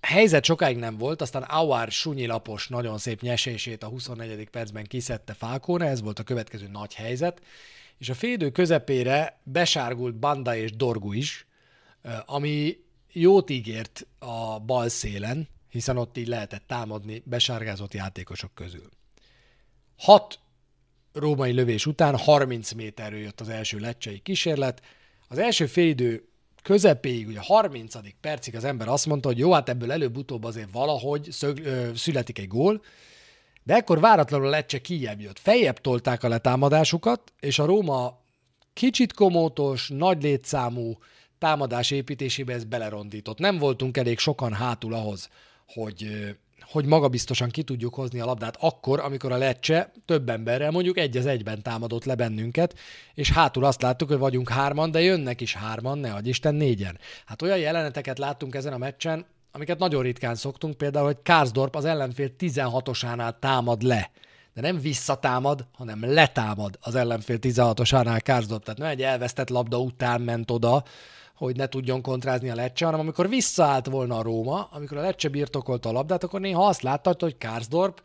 Helyzet sokáig nem volt, aztán Auár sunyi lapos nagyon szép nyesését a 24. percben kiszedte Falcone, ez volt a következő nagy helyzet, és a félidő közepére besárgult Banda és Dorgu is, ami jót ígért a bal szélen, hiszen ott így lehetett támadni besárgázott játékosok közül. Hat római lövés után 30 méterről jött az első lecsei kísérlet. Az első félidő közepéig, ugye a 30. percig az ember azt mondta, hogy jó, hát ebből előbb-utóbb azért valahogy szög, ö, születik egy gól, de ekkor váratlanul a Lecce kijebb jött. Fejjebb tolták a letámadásukat, és a Róma kicsit komótos, nagy létszámú támadás építésébe ez belerondított. Nem voltunk elég sokan hátul ahhoz, hogy, hogy magabiztosan ki tudjuk hozni a labdát akkor, amikor a Lecce több emberrel mondjuk egy az egyben támadott le bennünket, és hátul azt láttuk, hogy vagyunk hárman, de jönnek is hárman, ne adj Isten négyen. Hát olyan jeleneteket láttunk ezen a meccsen, amiket nagyon ritkán szoktunk, például, hogy Kárzdorp az ellenfél 16-osánál támad le. De nem visszatámad, hanem letámad az ellenfél 16-osánál Kárzdorp. Tehát nem egy elvesztett labda után ment oda, hogy ne tudjon kontrázni a Lecce, hanem amikor visszaállt volna a Róma, amikor a Lecce birtokolta a labdát, akkor néha azt látta, hogy Kárzdorp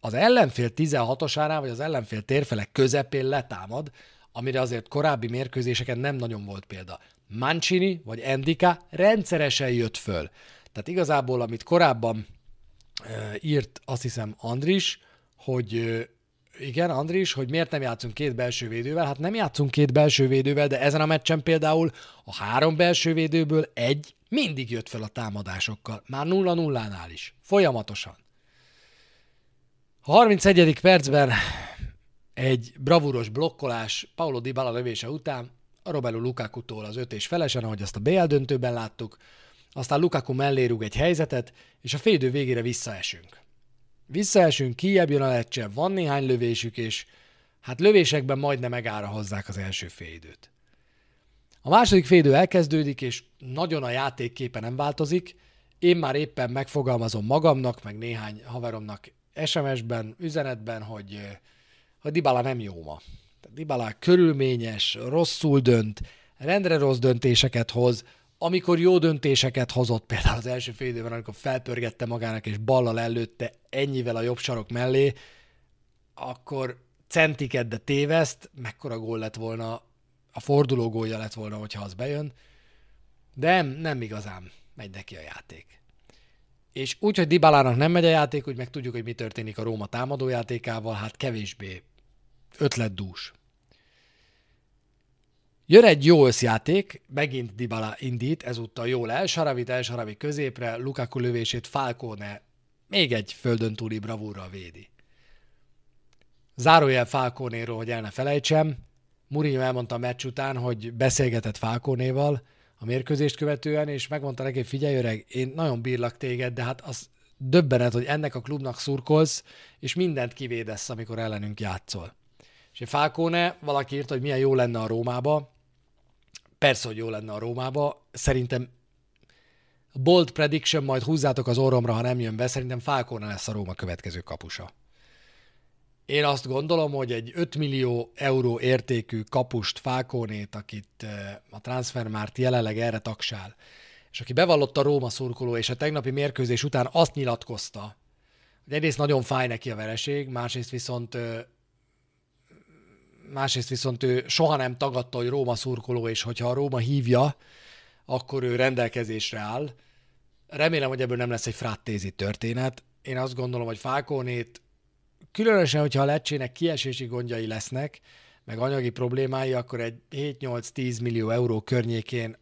az ellenfél 16-osánál, vagy az ellenfél térfelek közepén letámad, amire azért korábbi mérkőzéseken nem nagyon volt példa. Mancini vagy Endika rendszeresen jött föl. Tehát igazából, amit korábban e, írt, azt hiszem Andris, hogy e, igen, Andris, hogy miért nem játszunk két belső védővel? Hát nem játszunk két belső védővel, de ezen a meccsen például a három belső védőből egy mindig jött fel a támadásokkal. Már 0-0-nál is. Folyamatosan. A 31. percben egy bravúros blokkolás Paulo Dybala lövése után a Robelu Lukaku-tól az öt és felesen, ahogy azt a BL döntőben láttuk, aztán Lukaku mellé rúg egy helyzetet, és a félidő végére visszaesünk. Visszaesünk, kijebb jön a lecse, van néhány lövésük, és hát lövésekben majdnem megára hozzák az első félidőt. A második félidő elkezdődik, és nagyon a játékképe nem változik. Én már éppen megfogalmazom magamnak, meg néhány haveromnak SMS-ben, üzenetben, hogy, hogy Dybala nem jó ma. Dybala körülményes, rosszul dönt, rendre rossz döntéseket hoz, amikor jó döntéseket hozott, például az első fél időben, amikor felpörgette magának és ballal előtte ennyivel a jobb sarok mellé, akkor centiket, de téveszt, mekkora gól lett volna, a forduló gólja lett volna, hogyha az bejön, de nem, nem igazán megy neki a játék. És úgy, hogy Dibalának nem megy a játék, úgy meg tudjuk, hogy mi történik a Róma támadójátékával, hát kevésbé ötletdús. Jön egy jó összjáték, megint Dybala indít, ezúttal jól Elsharavit, Elsaravi középre, Lukaku lövését Falcone még egy földön túli bravúrral védi. Zárójel Falconéról, hogy el ne felejtsem, Mourinho elmondta a meccs után, hogy beszélgetett Falconéval a mérkőzést követően, és megmondta neki, figyelj öreg, én nagyon bírlak téged, de hát az döbbenet, hogy ennek a klubnak szurkolsz, és mindent kivédesz, amikor ellenünk játszol. És Falcone, valaki írta, hogy milyen jó lenne a Rómába, Persze, hogy jó lenne a Rómába. Szerintem bold prediction, majd húzzátok az orromra, ha nem jön be, szerintem Falcone lesz a Róma következő kapusa. Én azt gondolom, hogy egy 5 millió euró értékű kapust, Falconét, akit eh, a transfermárt jelenleg erre taksál, és aki bevallotta a Róma szurkoló, és a tegnapi mérkőzés után azt nyilatkozta, hogy egyrészt nagyon fáj neki a vereség, másrészt viszont eh, másrészt viszont ő soha nem tagadta, hogy Róma szurkoló, és hogyha a Róma hívja, akkor ő rendelkezésre áll. Remélem, hogy ebből nem lesz egy frattézi történet. Én azt gondolom, hogy Falconét, különösen, hogyha a lecsének kiesési gondjai lesznek, meg anyagi problémái, akkor egy 7-8-10 millió euró környékén,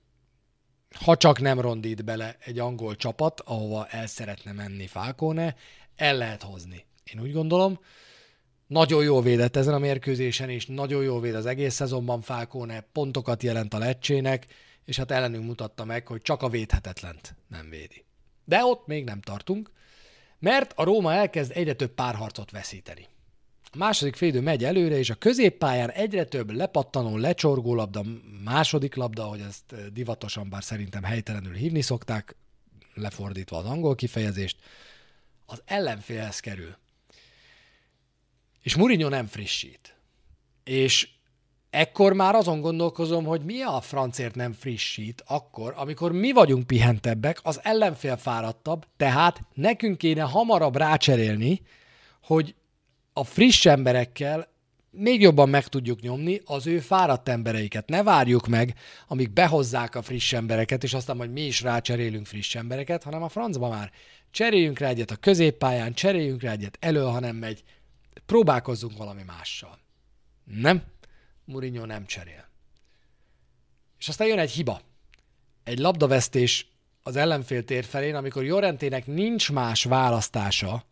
ha csak nem rondít bele egy angol csapat, ahova el szeretne menni Falcone, el lehet hozni. Én úgy gondolom, nagyon jól védett ezen a mérkőzésen, és nagyon jól véd az egész szezonban Falcone, pontokat jelent a lecsének, és hát ellenünk mutatta meg, hogy csak a védhetetlent nem védi. De ott még nem tartunk, mert a Róma elkezd egyre több párharcot veszíteni. A második félidő megy előre, és a középpályán egyre több lepattanó, lecsorgó labda, második labda, hogy ezt divatosan, bár szerintem helytelenül hívni szokták, lefordítva az angol kifejezést, az ellenfélhez kerül. És Mourinho nem frissít. És ekkor már azon gondolkozom, hogy mi a francért nem frissít akkor, amikor mi vagyunk pihentebbek, az ellenfél fáradtabb, tehát nekünk kéne hamarabb rácserélni, hogy a friss emberekkel még jobban meg tudjuk nyomni az ő fáradt embereiket. Ne várjuk meg, amíg behozzák a friss embereket, és aztán majd mi is rácserélünk friss embereket, hanem a francba már cseréljünk rá egyet a középpályán, cseréljünk rá egyet elő, ha nem megy, próbálkozzunk valami mással. Nem? Mourinho nem cserél. És aztán jön egy hiba. Egy labdavesztés az ellenfél tér felén, amikor Jorentének nincs más választása,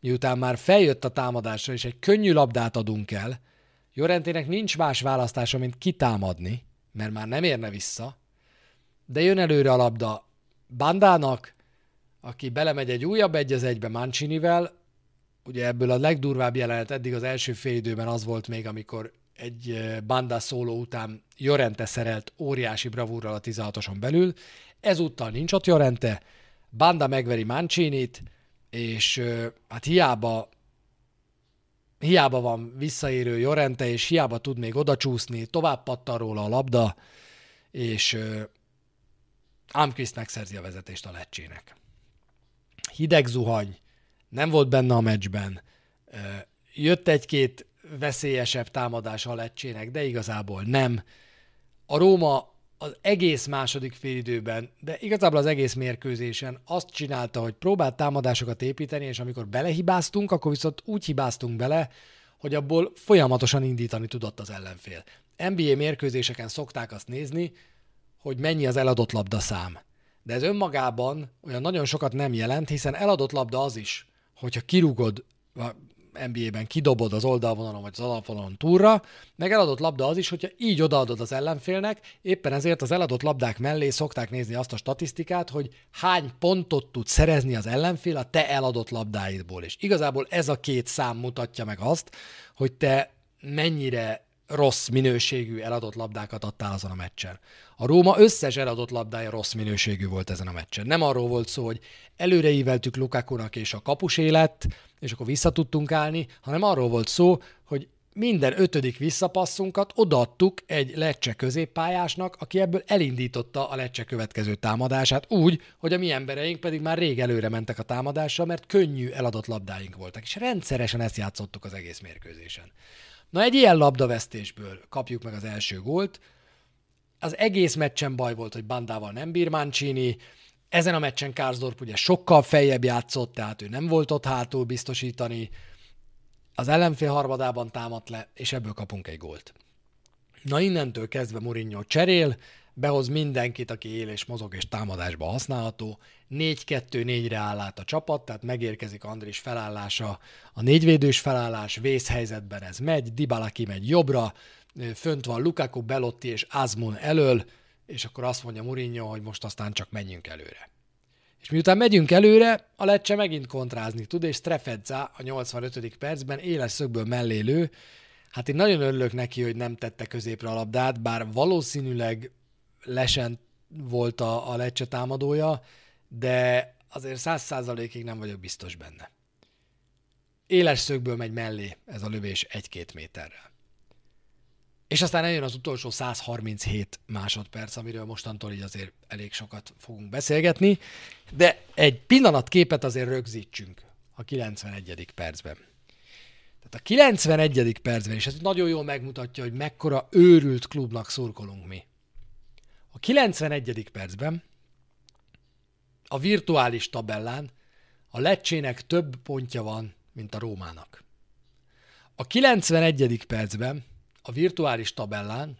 miután már feljött a támadásra, és egy könnyű labdát adunk el, Jorentének nincs más választása, mint kitámadni, mert már nem érne vissza, de jön előre a labda Bandának, aki belemegy egy újabb egy az egybe Mancinivel, ugye ebből a legdurvább jelenet eddig az első fél időben az volt még, amikor egy banda szóló után Jorente szerelt óriási bravúrral a 16-oson belül. Ezúttal nincs ott Jorente, Banda megveri Mancinit, és hát hiába hiába van visszaérő Jorente, és hiába tud még oda csúszni, tovább pattan róla a labda, és Amquist megszerzi a vezetést a lecsének. Hideg zuhany, nem volt benne a meccsben, jött egy-két veszélyesebb támadás a lecsének, de igazából nem. A Róma az egész második félidőben, de igazából az egész mérkőzésen azt csinálta, hogy próbált támadásokat építeni, és amikor belehibáztunk, akkor viszont úgy hibáztunk bele, hogy abból folyamatosan indítani tudott az ellenfél. NBA mérkőzéseken szokták azt nézni, hogy mennyi az eladott labda szám. De ez önmagában olyan nagyon sokat nem jelent, hiszen eladott labda az is, hogyha kirúgod, NBA-ben kidobod az oldalvonalon vagy az alapvonalon túlra, meg eladott labda az is, hogyha így odaadod az ellenfélnek, éppen ezért az eladott labdák mellé szokták nézni azt a statisztikát, hogy hány pontot tud szerezni az ellenfél a te eladott labdáidból. És igazából ez a két szám mutatja meg azt, hogy te mennyire rossz minőségű eladott labdákat adtál azon a meccsen. A Róma összes eladott labdája rossz minőségű volt ezen a meccsen. Nem arról volt szó, hogy előreíveltük Lukakunak és a kapus élet, és akkor vissza tudtunk állni, hanem arról volt szó, hogy minden ötödik visszapasszunkat odaadtuk egy lecse középpályásnak, aki ebből elindította a lecse következő támadását úgy, hogy a mi embereink pedig már rég előre mentek a támadásra, mert könnyű eladott labdáink voltak, és rendszeresen ezt játszottuk az egész mérkőzésen. Na egy ilyen labdavesztésből kapjuk meg az első gólt. Az egész meccsen baj volt, hogy bandával nem bír Mancini, ezen a meccsen Kárzdorp ugye sokkal feljebb játszott, tehát ő nem volt ott hátul biztosítani. Az ellenfél harmadában támadt le, és ebből kapunk egy gólt. Na innentől kezdve Mourinho cserél, behoz mindenkit, aki él és mozog és támadásba használható. 4-2-4-re áll át a csapat, tehát megérkezik Andris felállása, a négyvédős felállás, vészhelyzetben ez megy, Dybala kimegy jobbra, fönt van Lukaku, Belotti és Azmun elől, és akkor azt mondja Mourinho, hogy most aztán csak menjünk előre. És miután megyünk előre, a Lecce megint kontrázni tud, és Strefezza a 85. percben éles szögből mellé lő. Hát én nagyon örülök neki, hogy nem tette középre a labdát, bár valószínűleg lesen volt a, a Lecce támadója, de azért száz százalékig nem vagyok biztos benne. Éles szögből megy mellé ez a lövés egy-két méterrel. És aztán eljön az utolsó 137 másodperc, amiről mostantól így azért elég sokat fogunk beszélgetni, de egy pillanatképet azért rögzítsünk a 91. percben. Tehát a 91. percben, és ez nagyon jól megmutatja, hogy mekkora őrült klubnak szurkolunk mi. A 91. percben a virtuális tabellán a Lecsének több pontja van, mint a Rómának. A 91. percben a virtuális tabellán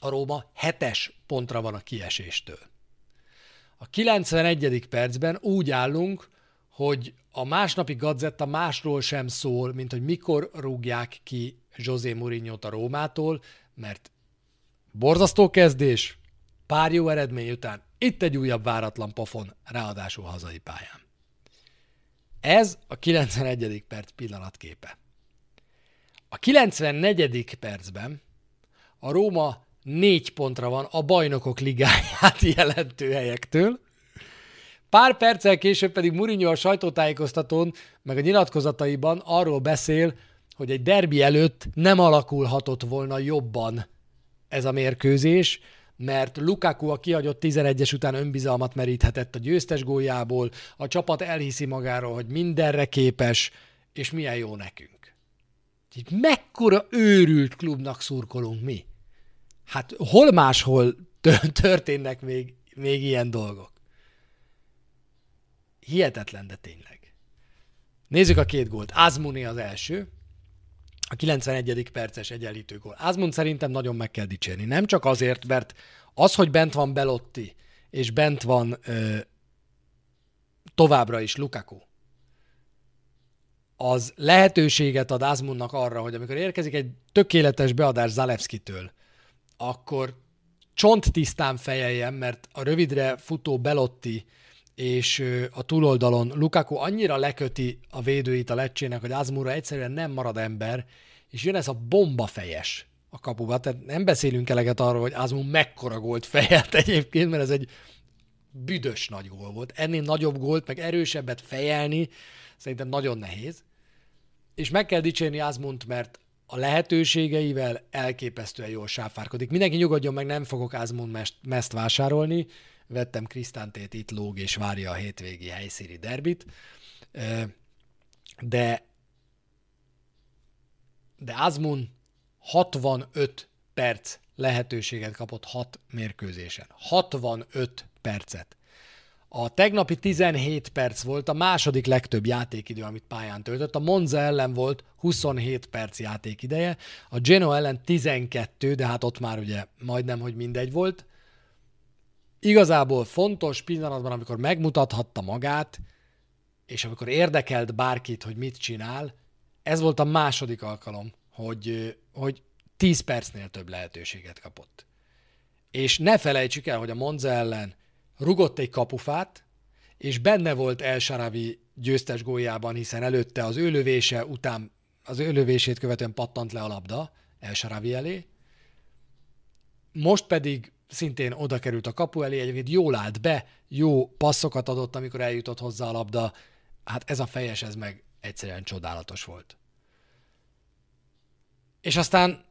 a Róma hetes pontra van a kieséstől. A 91. percben úgy állunk, hogy a másnapi gazetta másról sem szól, mint hogy mikor rúgják ki José mourinho a Rómától, mert borzasztó kezdés, pár jó eredmény után itt egy újabb váratlan pofon, ráadásul hazai pályán. Ez a 91. perc pillanatképe. A 94. percben a Róma négy pontra van a bajnokok ligáját jelentő helyektől. Pár perccel később pedig Mourinho a sajtótájékoztatón, meg a nyilatkozataiban arról beszél, hogy egy derbi előtt nem alakulhatott volna jobban ez a mérkőzés, mert Lukaku a kihagyott 11-es után önbizalmat meríthetett a győztes góljából, a csapat elhiszi magáról, hogy mindenre képes, és milyen jó nekünk. Így mekkora őrült klubnak szurkolunk mi? Hát hol máshol történnek még, még ilyen dolgok? Hihetetlen, de tényleg. Nézzük a két gólt. Azmuni az első, a 91. perces egyenlítő gól. Azmun szerintem nagyon meg kell dicsérni. Nem csak azért, mert az, hogy bent van Belotti, és bent van ö, továbbra is Lukaku, az lehetőséget ad Azmunnak arra, hogy amikor érkezik egy tökéletes beadás Zalewski-től, akkor csont tisztán fejeljen, mert a rövidre futó Belotti és a túloldalon Lukaku annyira leköti a védőit a lecsének, hogy Azmura egyszerűen nem marad ember, és jön ez a bomba fejes a kapuba. Tehát nem beszélünk eleget arról, hogy Azmú mekkora gólt fejelt egyébként, mert ez egy büdös nagy gól volt. Ennél nagyobb gólt, meg erősebbet fejelni szerintem nagyon nehéz. És meg kell dicsérni Azmunt, mert a lehetőségeivel elképesztően jól sáfárkodik. Mindenki nyugodjon meg, nem fogok Azmund mezt vásárolni. Vettem Krisztántét, itt lóg és várja a hétvégi helyszíri derbit. De de Azmun 65 perc lehetőséget kapott 6 mérkőzésen. 65 percet. A tegnapi 17 perc volt a második legtöbb játékidő, amit pályán töltött. A Monza ellen volt 27 perc játékideje, a Geno ellen 12, de hát ott már ugye majdnem, hogy mindegy volt. Igazából fontos pillanatban, amikor megmutathatta magát, és amikor érdekelt bárkit, hogy mit csinál, ez volt a második alkalom, hogy, hogy 10 percnél több lehetőséget kapott. És ne felejtsük el, hogy a Monza ellen rugott egy kapufát, és benne volt El Sharavi győztes góljában, hiszen előtte az ő lövése után, az ő lövését követően pattant le a labda El Sharavi elé. Most pedig szintén oda került a kapu elé, egyébként jól állt be, jó passzokat adott, amikor eljutott hozzá a labda. Hát ez a fejes, ez meg egyszerűen csodálatos volt. És aztán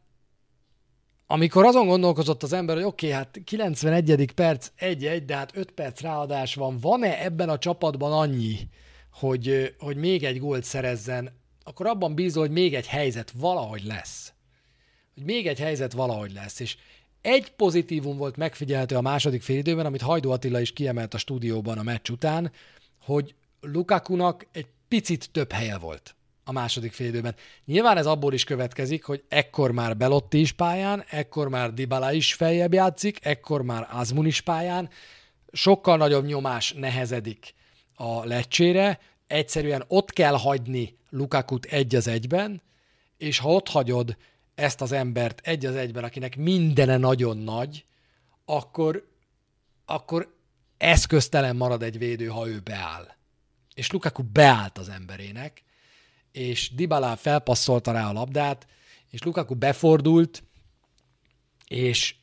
amikor azon gondolkozott az ember, hogy oké, okay, hát 91. perc, 1-1, de hát 5 perc ráadás van, van-e ebben a csapatban annyi, hogy, hogy még egy gólt szerezzen, akkor abban bízol, hogy még egy helyzet valahogy lesz. Hogy még egy helyzet valahogy lesz. És egy pozitívum volt megfigyelhető a második félidőben, amit Hajdó Attila is kiemelt a stúdióban a meccs után, hogy Lukakunak egy picit több helye volt a második félidőben. Nyilván ez abból is következik, hogy ekkor már Belotti is pályán, ekkor már Dybala is feljebb játszik, ekkor már Azmun is pályán, sokkal nagyobb nyomás nehezedik a lecsére, egyszerűen ott kell hagyni Lukakut egy az egyben, és ha ott hagyod ezt az embert egy az egyben, akinek mindene nagyon nagy, akkor, akkor eszköztelen marad egy védő, ha ő beáll. És Lukaku beállt az emberének, és Dybala felpasszolta rá a labdát, és Lukaku befordult, és,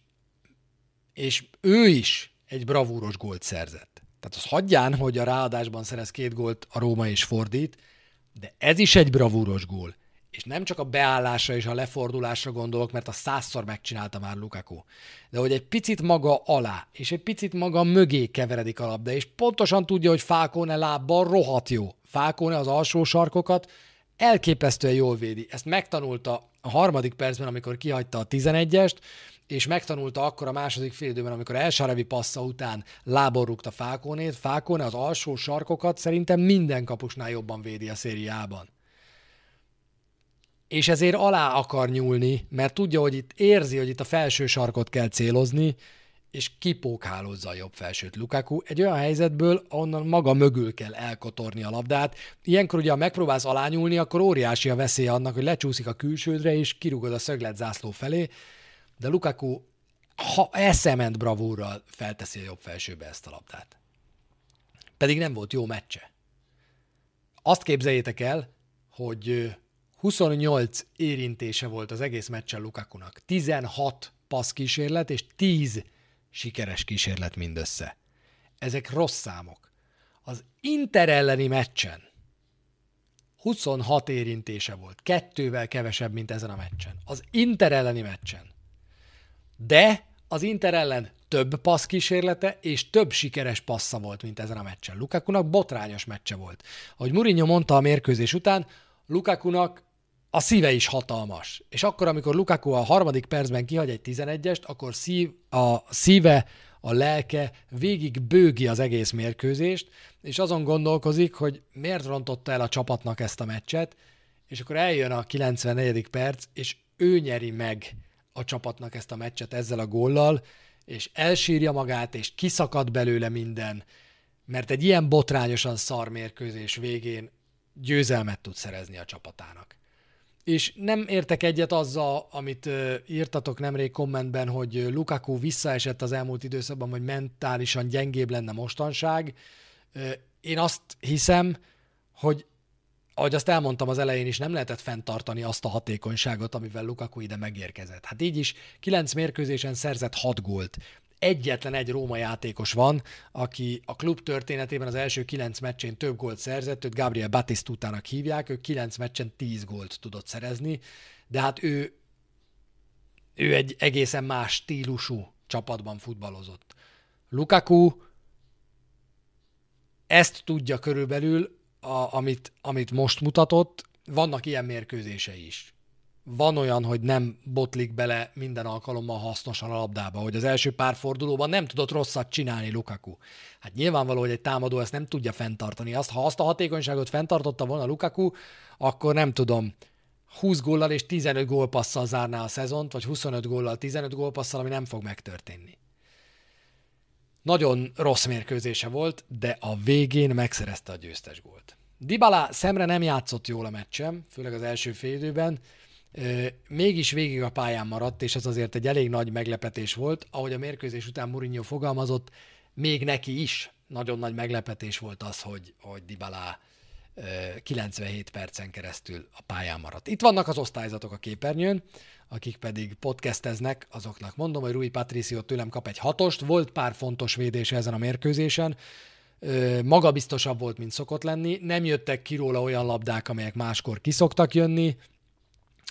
és ő is egy bravúros gólt szerzett. Tehát az hagyján, hogy a ráadásban szerez két gólt a Róma és fordít, de ez is egy bravúros gól. És nem csak a beállásra és a lefordulásra gondolok, mert a százszor megcsinálta már Lukaku, de hogy egy picit maga alá, és egy picit maga mögé keveredik a labda, és pontosan tudja, hogy Fákóne lábbal rohadt jó. Fákóne az alsó sarkokat elképesztően jól védi. Ezt megtanulta a harmadik percben, amikor kihagyta a 11-est, és megtanulta akkor a második félidőben, amikor Elsarevi passza után lábon rúgta Fákónét. Fákóne az alsó sarkokat szerintem minden kapusnál jobban védi a szériában. És ezért alá akar nyúlni, mert tudja, hogy itt érzi, hogy itt a felső sarkot kell célozni, és kipókhálozza a jobb felsőt Lukaku egy olyan helyzetből, onnan maga mögül kell elkotorni a labdát. Ilyenkor ugye, ha megpróbálsz alányulni, akkor óriási a veszélye annak, hogy lecsúszik a külsődre, és kirugod a szöglet zászló felé, de Lukaku ha eszement bravúrral felteszi a jobb felsőbe ezt a labdát. Pedig nem volt jó meccse. Azt képzeljétek el, hogy 28 érintése volt az egész meccsen Lukakunak. 16 passz kísérlet és 10 sikeres kísérlet mindössze. Ezek rossz számok. Az Inter elleni meccsen 26 érintése volt, kettővel kevesebb, mint ezen a meccsen. Az Inter elleni meccsen. De az Inter ellen több passz kísérlete és több sikeres passza volt, mint ezen a meccsen. Lukakunak botrányos meccse volt. Ahogy Mourinho mondta a mérkőzés után, Lukakunak a szíve is hatalmas. És akkor, amikor Lukaku a harmadik percben kihagy egy 11-est, akkor szív, a szíve, a lelke végig bőgi az egész mérkőzést, és azon gondolkozik, hogy miért rontotta el a csapatnak ezt a meccset, és akkor eljön a 94. perc, és ő nyeri meg a csapatnak ezt a meccset ezzel a góllal, és elsírja magát, és kiszakad belőle minden, mert egy ilyen botrányosan szar mérkőzés végén győzelmet tud szerezni a csapatának és nem értek egyet azzal, amit írtatok nemrég kommentben, hogy Lukaku visszaesett az elmúlt időszakban, hogy mentálisan gyengébb lenne mostanság. Én azt hiszem, hogy ahogy azt elmondtam az elején is, nem lehetett fenntartani azt a hatékonyságot, amivel Lukaku ide megérkezett. Hát így is 9 mérkőzésen szerzett 6 gólt. Egyetlen egy Róma játékos van, aki a klub történetében az első 9 meccsén több gólt szerzett, őt Gabriel Batistutának hívják, ő 9 meccsen 10 gólt tudott szerezni, de hát ő, ő egy egészen más stílusú csapatban futballozott. Lukaku ezt tudja körülbelül, a, amit, amit most mutatott, vannak ilyen mérkőzései is. Van olyan, hogy nem botlik bele minden alkalommal hasznosan a labdába, hogy az első pár fordulóban nem tudott rosszat csinálni Lukaku. Hát nyilvánvaló, hogy egy támadó ezt nem tudja fenntartani. Azt, ha azt a hatékonyságot fenntartotta volna Lukaku, akkor nem tudom, 20 góllal és 15 gólpasszal zárná a szezont, vagy 25 góllal, 15 gólpasszal, ami nem fog megtörténni. Nagyon rossz mérkőzése volt, de a végén megszerezte a győztes gólt. Dybala szemre nem játszott jól a meccsem, főleg az első félidőben, mégis végig a pályán maradt, és ez azért egy elég nagy meglepetés volt. Ahogy a mérkőzés után Mourinho fogalmazott, még neki is nagyon nagy meglepetés volt az, hogy, hogy Dybala 97 percen keresztül a pályán maradt. Itt vannak az osztályzatok a képernyőn, akik pedig podcasteznek, azoknak mondom, hogy Rui Patricio tőlem kap egy hatost, volt pár fontos védése ezen a mérkőzésen, magabiztosabb volt, mint szokott lenni, nem jöttek ki róla olyan labdák, amelyek máskor kiszoktak jönni,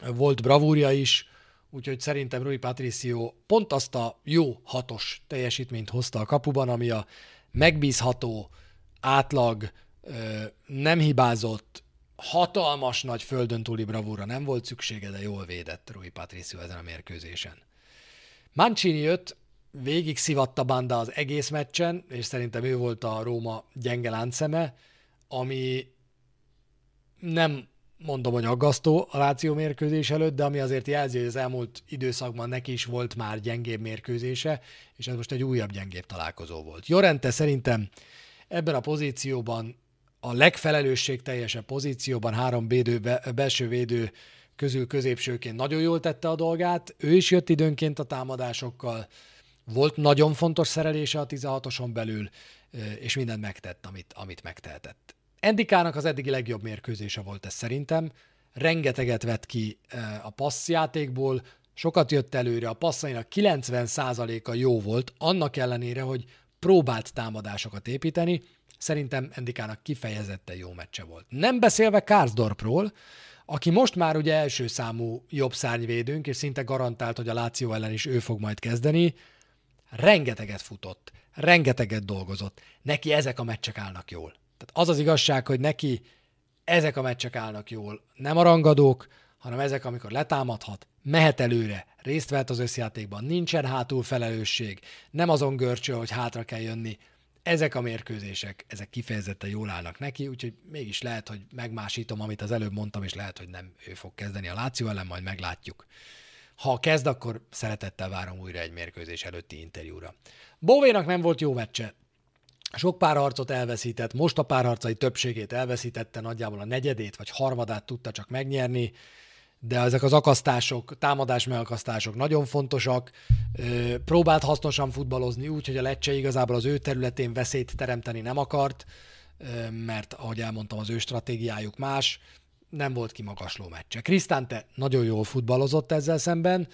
volt bravúrja is, úgyhogy szerintem Rui Patricio pont azt a jó hatos teljesítményt hozta a kapuban, ami a megbízható, átlag, nem hibázott, hatalmas nagy földön túli bravúra nem volt szüksége, de jól védett Rui Patricio ezen a mérkőzésen. Mancini jött, végig szivatta Banda az egész meccsen, és szerintem ő volt a Róma gyenge láncszeme, ami nem mondom, hogy aggasztó a Láció mérkőzés előtt, de ami azért jelzi, hogy az elmúlt időszakban neki is volt már gyengébb mérkőzése, és ez most egy újabb gyengébb találkozó volt. Jorente szerintem ebben a pozícióban a legfelelősségteljesebb pozícióban három védő, belső védő közül középsőként nagyon jól tette a dolgát. Ő is jött időnként a támadásokkal, volt nagyon fontos szerelése a 16-oson belül, és mindent megtett, amit, amit megtehetett. Endikának az eddigi legjobb mérkőzése volt ez szerintem. Rengeteget vett ki a passzjátékból, sokat jött előre, a passzainak 90%-a jó volt, annak ellenére, hogy próbált támadásokat építeni, Szerintem Endikának kifejezetten jó meccse volt. Nem beszélve Kárzdorpról, aki most már ugye első számú jobb szárnyvédőnk, és szinte garantált, hogy a Láció ellen is ő fog majd kezdeni, rengeteget futott, rengeteget dolgozott. Neki ezek a meccsek állnak jól. Tehát az az igazság, hogy neki ezek a meccsek állnak jól. Nem a rangadók, hanem ezek, amikor letámadhat, mehet előre, részt vehet az összjátékban, nincsen hátul felelősség, nem azon görcső, hogy hátra kell jönni, ezek a mérkőzések, ezek kifejezetten jól állnak neki, úgyhogy mégis lehet, hogy megmásítom, amit az előbb mondtam, és lehet, hogy nem ő fog kezdeni a Láció ellen, majd meglátjuk. Ha kezd, akkor szeretettel várom újra egy mérkőzés előtti interjúra. Bóvénak nem volt jó meccse. Sok párharcot elveszített, most a párharcai többségét elveszítette, nagyjából a negyedét vagy harmadát tudta csak megnyerni de ezek az akasztások, támadás megakasztások nagyon fontosak. Próbált hasznosan futballozni úgy, hogy a Lecce igazából az ő területén veszélyt teremteni nem akart, mert ahogy elmondtam, az ő stratégiájuk más, nem volt kimagasló meccse. Krisztánte nagyon jól futballozott ezzel szemben,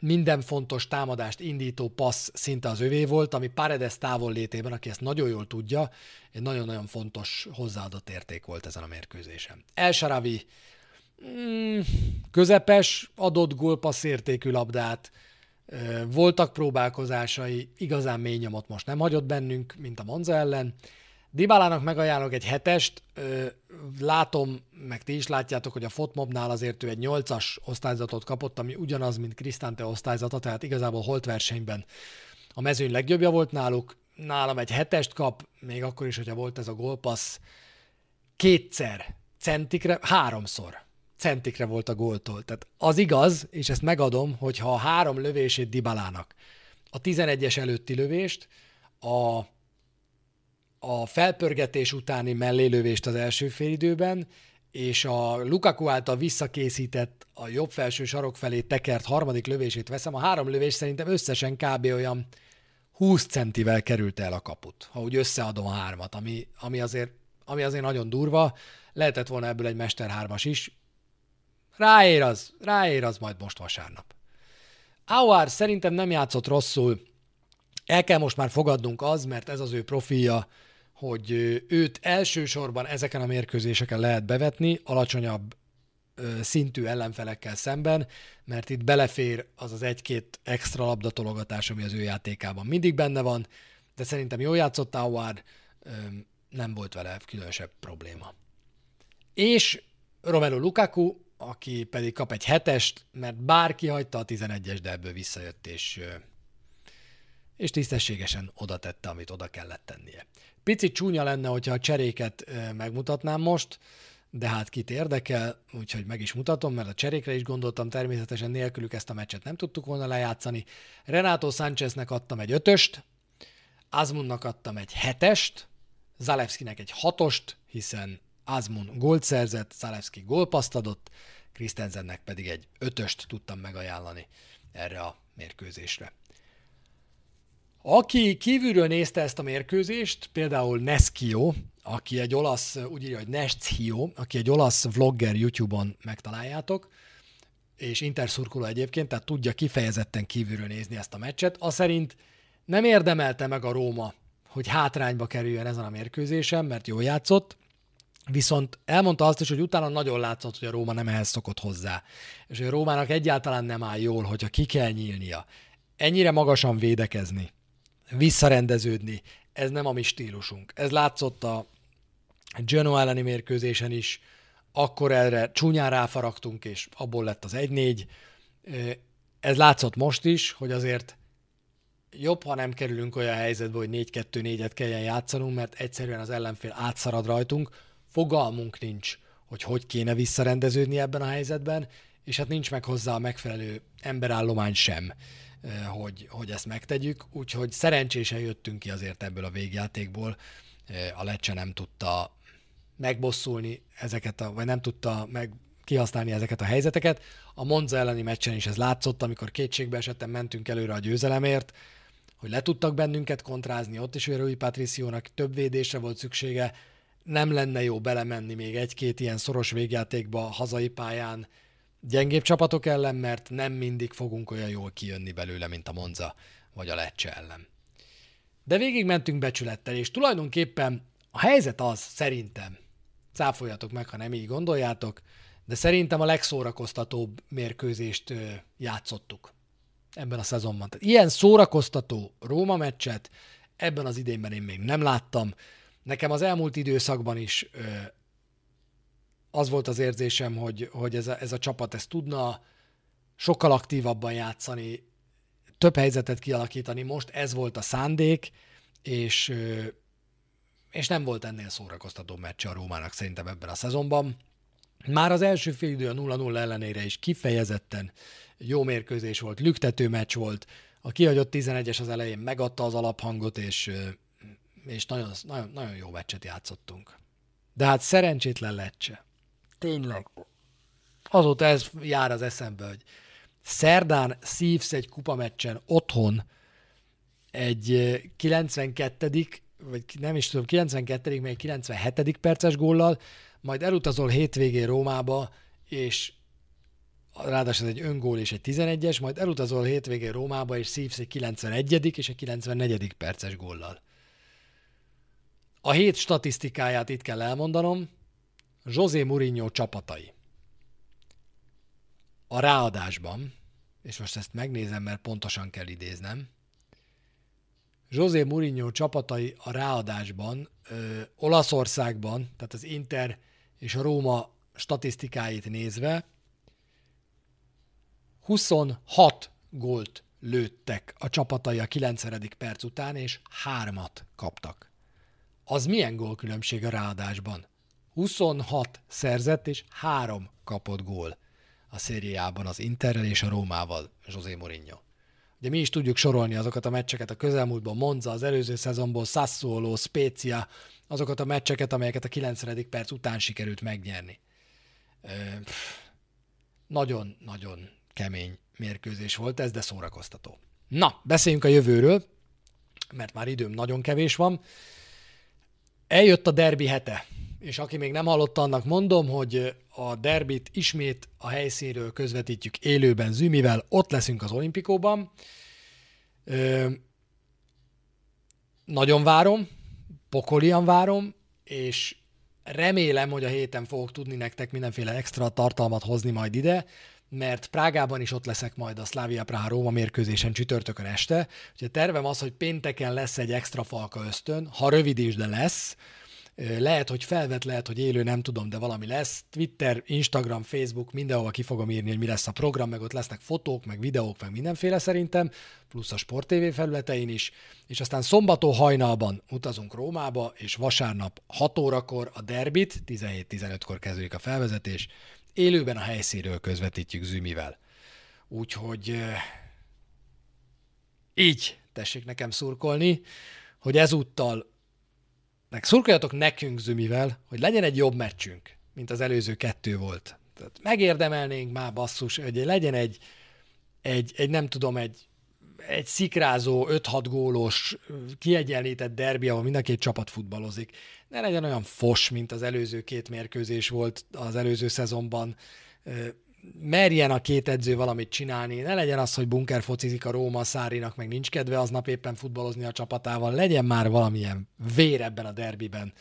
minden fontos támadást indító passz szinte az övé volt, ami Paredes távol létében, aki ezt nagyon jól tudja, egy nagyon-nagyon fontos hozzáadott érték volt ezen a mérkőzésen. El Sharavi mm, közepes, adott gólpassz értékű labdát, voltak próbálkozásai, igazán mély nyomot most nem hagyott bennünk, mint a Monza ellen. Dybálának megajánlok egy hetest, látom, meg ti is látjátok, hogy a Fotmobnál azért ő egy nyolcas osztályzatot kapott, ami ugyanaz, mint Krisztánte osztályzata, tehát igazából holt versenyben a mezőny legjobbja volt náluk, nálam egy hetest kap, még akkor is, hogyha volt ez a gólpassz, kétszer, centikre, háromszor centikre volt a góltól. Tehát az igaz, és ezt megadom, hogy ha a három lövését Dibalának, a 11-es előtti lövést, a, a felpörgetés utáni mellélövést az első félidőben, és a Lukaku által visszakészített a jobb felső sarok felé tekert harmadik lövését veszem, a három lövés szerintem összesen kb. olyan 20 centivel került el a kaput, ha úgy összeadom a hármat, ami, ami, azért, ami azért nagyon durva. Lehetett volna ebből egy Mester hármas is. Ráér az, ráér az majd most vasárnap. Auer szerintem nem játszott rosszul. El kell most már fogadnunk az, mert ez az ő profilja, hogy őt elsősorban ezeken a mérkőzéseken lehet bevetni, alacsonyabb szintű ellenfelekkel szemben, mert itt belefér az az egy-két extra labdatologatás, ami az ő játékában mindig benne van, de szerintem jól játszott Howard, nem volt vele különösebb probléma. És Romelu Lukaku, aki pedig kap egy hetest, mert bárki hagyta a 11-es, de ebből visszajött, és, és tisztességesen oda tette, amit oda kellett tennie. Picit csúnya lenne, hogyha a cseréket megmutatnám most, de hát kit érdekel, úgyhogy meg is mutatom, mert a cserékre is gondoltam, természetesen nélkülük ezt a meccset nem tudtuk volna lejátszani. Renato Sáncheznek adtam egy ötöst, Azmunnak adtam egy hetest, Zalewskinek egy hatost, hiszen Azmun gólt szerzett, Zalewski gólpaszt adott, Christensennek pedig egy ötöst tudtam megajánlani erre a mérkőzésre. Aki kívülről nézte ezt a mérkőzést, például Neskio, aki egy olasz, úgy írja, hogy Neschio, aki egy olasz vlogger YouTube-on megtaláljátok, és interszurkoló egyébként, tehát tudja kifejezetten kívülről nézni ezt a meccset, az szerint nem érdemelte meg a Róma, hogy hátrányba kerüljön ezen a mérkőzésen, mert jól játszott, Viszont elmondta azt is, hogy utána nagyon látszott, hogy a Róma nem ehhez szokott hozzá. És hogy a Rómának egyáltalán nem áll jól, hogyha ki kell nyílnia. Ennyire magasan védekezni, visszarendeződni, ez nem a mi stílusunk. Ez látszott a Genoa elleni mérkőzésen is, akkor erre csúnyán ráfaragtunk, és abból lett az 1-4. Ez látszott most is, hogy azért jobb, ha nem kerülünk olyan helyzetbe, hogy 4-2-4-et kelljen játszanunk, mert egyszerűen az ellenfél átszarad rajtunk, fogalmunk nincs, hogy hogy kéne visszarendeződni ebben a helyzetben, és hát nincs meg hozzá a megfelelő emberállomány sem, hogy, hogy ezt megtegyük, úgyhogy szerencsésen jöttünk ki azért ebből a végjátékból, a Lecce nem tudta megbosszulni ezeket, a, vagy nem tudta meg kihasználni ezeket a helyzeteket. A Monza elleni meccsen is ez látszott, amikor kétségbe esetten mentünk előre a győzelemért, hogy le tudtak bennünket kontrázni, ott is Rui Patriciónak több védésre volt szüksége, nem lenne jó belemenni még egy-két ilyen szoros végjátékba hazai pályán gyengébb csapatok ellen, mert nem mindig fogunk olyan jól kijönni belőle, mint a Monza vagy a Lecce ellen. De végig mentünk becsülettel, és tulajdonképpen a helyzet az, szerintem, cáfoljatok meg, ha nem így gondoljátok, de szerintem a legszórakoztatóbb mérkőzést játszottuk ebben a szezonban. Tehát ilyen szórakoztató Róma meccset ebben az idénben én még nem láttam. Nekem az elmúlt időszakban is az volt az érzésem, hogy, hogy ez, a, ez a csapat ezt tudna sokkal aktívabban játszani, több helyzetet kialakítani. Most ez volt a szándék, és és nem volt ennél szórakoztató meccse a Rómának szerintem ebben a szezonban. Már az első fél idő a 0-0 ellenére is kifejezetten jó mérkőzés volt, lüktető meccs volt, a kihagyott 11-es az elején megadta az alaphangot, és, és nagyon, nagyon, nagyon jó meccset játszottunk. De hát szerencsétlen lecse. Tényleg. Azóta ez jár az eszembe, hogy szerdán szívsz egy kupameccsen otthon egy 92 vagy nem is tudom, 92 még 97 perces góllal, majd elutazol hétvégén Rómába, és ráadásul egy öngól és egy 11-es, majd elutazol hétvégén Rómába, és szívsz egy 91. és egy 94. perces góllal. A hét statisztikáját itt kell elmondanom. José Mourinho csapatai. A ráadásban, és most ezt megnézem, mert pontosan kell idéznem, José Mourinho csapatai a ráadásban ö, Olaszországban, tehát az Inter és a Róma statisztikáit nézve 26 gólt lőttek a csapatai a 90. perc után, és hármat kaptak. Az milyen gólkülönbség a ráadásban? 26 szerzett és három kapott gól a szériában az Interrel és a Rómával José Mourinho. Ugye mi is tudjuk sorolni azokat a meccseket a közelmúltban, Monza, az előző szezonból, Sassuolo, Spezia, azokat a meccseket, amelyeket a 90. perc után sikerült megnyerni. Nagyon-nagyon kemény mérkőzés volt ez, de szórakoztató. Na, beszéljünk a jövőről. mert már időm nagyon kevés van. Eljött a derbi hete, és aki még nem hallotta, annak mondom, hogy a derbit ismét a helyszínről közvetítjük élőben Zümivel, ott leszünk az olimpikóban. Ö, nagyon várom, pokolian várom, és remélem, hogy a héten fogok tudni nektek mindenféle extra tartalmat hozni majd ide, mert Prágában is ott leszek majd a Slavia Praha Róma mérkőzésen csütörtökön este. Úgyhogy tervem az, hogy pénteken lesz egy extra falka ösztön, ha rövid is, de lesz. Lehet, hogy felvet, lehet, hogy élő, nem tudom, de valami lesz. Twitter, Instagram, Facebook, mindenhova ki fogom írni, hogy mi lesz a program, meg ott lesznek fotók, meg videók, meg mindenféle szerintem, plusz a Sport TV felületein is. És aztán szombaton hajnalban utazunk Rómába, és vasárnap 6 órakor a derbit, 17-15-kor kezdődik a felvezetés, élőben a helyszínről közvetítjük Zümivel. Úgyhogy így tessék nekem szurkolni, hogy ezúttal meg szurkoljatok nekünk Zümivel, hogy legyen egy jobb meccsünk, mint az előző kettő volt. Tehát megérdemelnénk már basszus, hogy legyen egy, egy, egy nem tudom, egy, egy szikrázó, 5-6 gólos, kiegyenlített derbi, ahol mind a két csapat futballozik. Ne legyen olyan fos, mint az előző két mérkőzés volt az előző szezonban merjen a két edző valamit csinálni, ne legyen az, hogy bunker focizik a Róma Szárinak, meg nincs kedve aznap éppen futballozni a csapatával, legyen már valamilyen vér ebben a derbiben,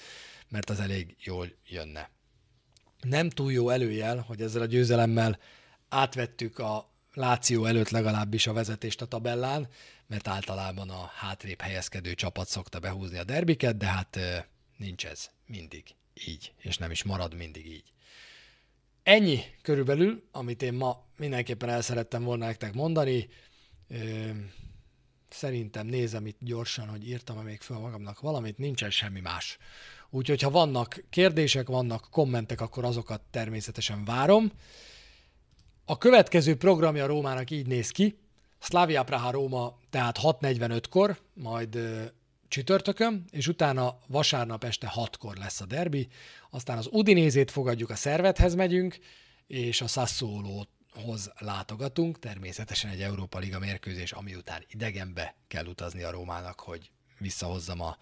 mert az elég jól jönne. Nem túl jó előjel, hogy ezzel a győzelemmel átvettük a Láció előtt legalábbis a vezetést a tabellán, mert általában a hátrébb helyezkedő csapat szokta behúzni a derbiket, de hát nincs ez mindig így, és nem is marad mindig így. Ennyi körülbelül, amit én ma mindenképpen el szerettem volna nektek mondani. Szerintem nézem itt gyorsan, hogy írtam-e még fel magamnak valamit, nincsen semmi más. Úgyhogy ha vannak kérdések, vannak kommentek, akkor azokat természetesen várom. A következő programja Rómának így néz ki. Slavia Praha Róma, tehát 6.45-kor, majd csütörtökön, és utána vasárnap este 6-kor lesz a derbi, aztán az Udinézét fogadjuk, a szervethez megyünk, és a Sassuolo-hoz látogatunk, természetesen egy Európa Liga mérkőzés, ami után idegenbe kell utazni a Rómának, hogy visszahozzam a,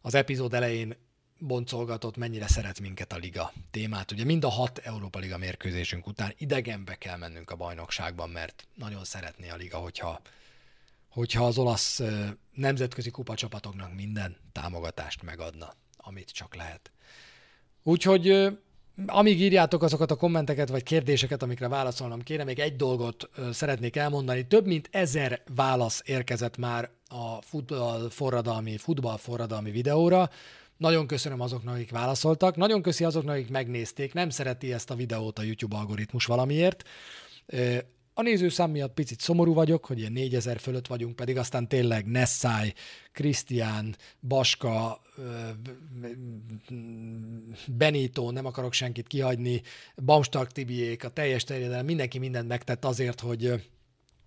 az epizód elején boncolgatott, mennyire szeret minket a liga témát. Ugye mind a hat Európa Liga mérkőzésünk után idegenbe kell mennünk a bajnokságban, mert nagyon szeretné a liga, hogyha hogyha az olasz nemzetközi kupacsapatoknak minden támogatást megadna, amit csak lehet. Úgyhogy amíg írjátok azokat a kommenteket vagy kérdéseket, amikre válaszolnom kéne, még egy dolgot szeretnék elmondani. Több mint ezer válasz érkezett már a futball forradalmi, futball forradalmi videóra. Nagyon köszönöm azoknak, akik válaszoltak. Nagyon köszi azoknak, akik megnézték. Nem szereti ezt a videót a YouTube algoritmus valamiért. A nézőszám miatt picit szomorú vagyok, hogy ilyen 4000 fölött vagyunk, pedig aztán tényleg Nessai, Krisztián, Baska, Benito, nem akarok senkit kihagyni, Baumstark Tibiék, a teljes terjedelem, mindenki mindent megtett azért, hogy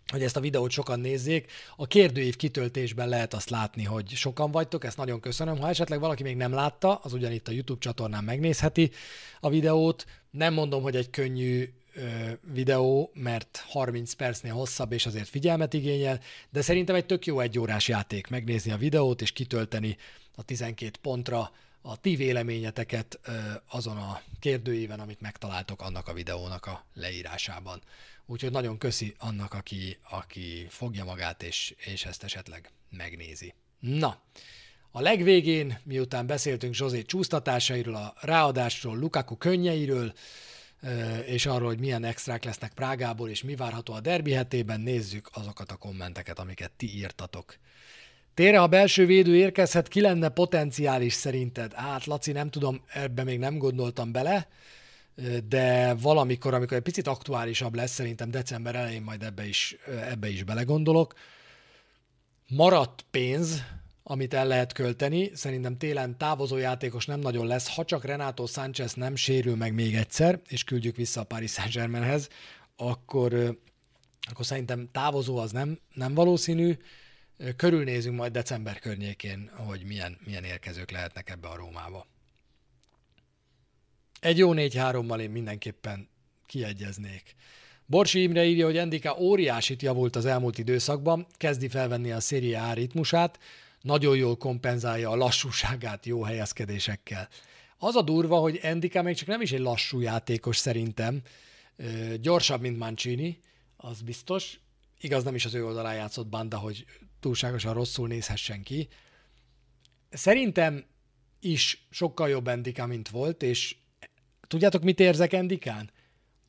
hogy ezt a videót sokan nézzék. A kérdőív kitöltésben lehet azt látni, hogy sokan vagytok, ezt nagyon köszönöm. Ha esetleg valaki még nem látta, az ugyanitt a YouTube csatornán megnézheti a videót. Nem mondom, hogy egy könnyű videó, mert 30 percnél hosszabb, és azért figyelmet igényel, de szerintem egy tök jó egyórás játék megnézni a videót, és kitölteni a 12 pontra a ti véleményeteket azon a kérdőíven, amit megtaláltok annak a videónak a leírásában. Úgyhogy nagyon köszi annak, aki, aki fogja magát, és, és ezt esetleg megnézi. Na, a legvégén, miután beszéltünk Zsozé csúsztatásairól, a ráadásról, Lukaku könnyeiről, és arról, hogy milyen extrák lesznek Prágából, és mi várható a derbi hetében, nézzük azokat a kommenteket, amiket ti írtatok. Tére, ha belső védő érkezhet, ki lenne potenciális szerinted? Hát, Laci, nem tudom, ebbe még nem gondoltam bele, de valamikor, amikor egy picit aktuálisabb lesz, szerintem december elején majd ebbe is, ebbe is belegondolok. Maradt pénz, amit el lehet költeni. Szerintem télen távozó játékos nem nagyon lesz, ha csak Renato Sánchez nem sérül meg még egyszer, és küldjük vissza a Paris Saint-Germainhez, akkor, akkor szerintem távozó az nem, nem valószínű. Körülnézünk majd december környékén, hogy milyen, milyen érkezők lehetnek ebbe a Rómába. Egy jó 4-3-mal én mindenképpen kiegyeznék. Borsi Imre írja, hogy Endika óriásit javult az elmúlt időszakban, kezdi felvenni a Serie A ritmusát, nagyon jól kompenzálja a lassúságát jó helyezkedésekkel. Az a durva, hogy Endika még csak nem is egy lassú játékos szerintem, gyorsabb, mint Mancini, az biztos. Igaz, nem is az ő oldalán játszott Banda, hogy túlságosan rosszul nézhessen ki. Szerintem is sokkal jobb Endika, mint volt, és tudjátok, mit érzek Endikán?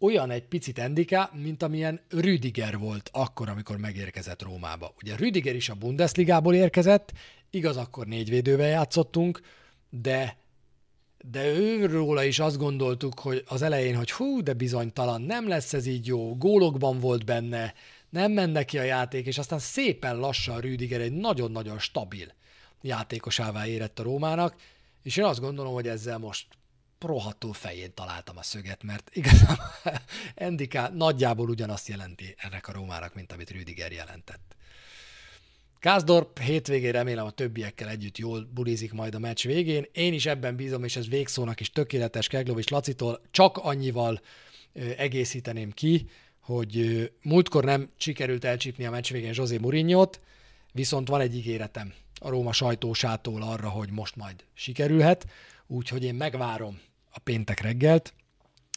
Olyan egy picit Endika, mint amilyen Rüdiger volt akkor, amikor megérkezett Rómába. Ugye Rüdiger is a Bundesligából érkezett, igaz, akkor négy védővel játszottunk, de de őróla is azt gondoltuk, hogy az elején, hogy hú, de bizonytalan, nem lesz ez így jó, gólokban volt benne, nem menne ki a játék, és aztán szépen lassan Rüdiger egy nagyon-nagyon stabil játékosává érett a Rómának, és én azt gondolom, hogy ezzel most rohadtul fején találtam a szöget, mert igazából Endika nagyjából ugyanazt jelenti ennek a Rómának, mint amit Rüdiger jelentett. Kászdorp hétvégén remélem a többiekkel együtt jól bulizik majd a meccs végén. Én is ebben bízom, és ez végszónak is tökéletes Keglovics Lacitól. Csak annyival egészíteném ki, hogy múltkor nem sikerült elcsípni a meccs végén José Mourinho-t, viszont van egy ígéretem a Róma sajtósától arra, hogy most majd sikerülhet, úgyhogy én megvárom a péntek reggelt,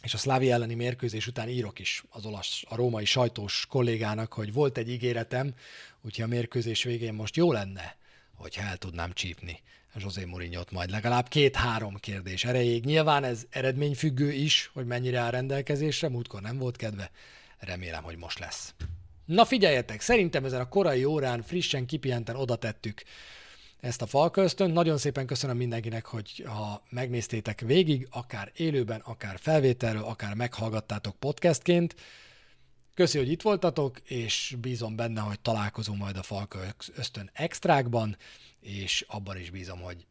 és a Szlávi elleni mérkőzés után írok is az olasz, a római sajtós kollégának, hogy volt egy ígéretem, úgyhogy a mérkőzés végén most jó lenne, hogyha el tudnám csípni José mourinho majd legalább két-három kérdés erejéig. Nyilván ez eredményfüggő is, hogy mennyire áll rendelkezésre, múltkor nem volt kedve, remélem, hogy most lesz. Na figyeljetek, szerintem ezen a korai órán frissen kipihenten oda tettük ezt a falköztönt. Nagyon szépen köszönöm mindenkinek, hogy ha megnéztétek végig, akár élőben, akár felvételről, akár meghallgattátok podcastként. Köszi, hogy itt voltatok, és bízom benne, hogy találkozunk majd a Falka ösztön extrákban, és abban is bízom, hogy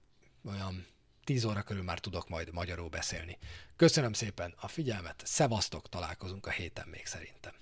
olyan 10 óra körül már tudok majd magyarul beszélni. Köszönöm szépen a figyelmet, szevasztok, találkozunk a héten még szerintem.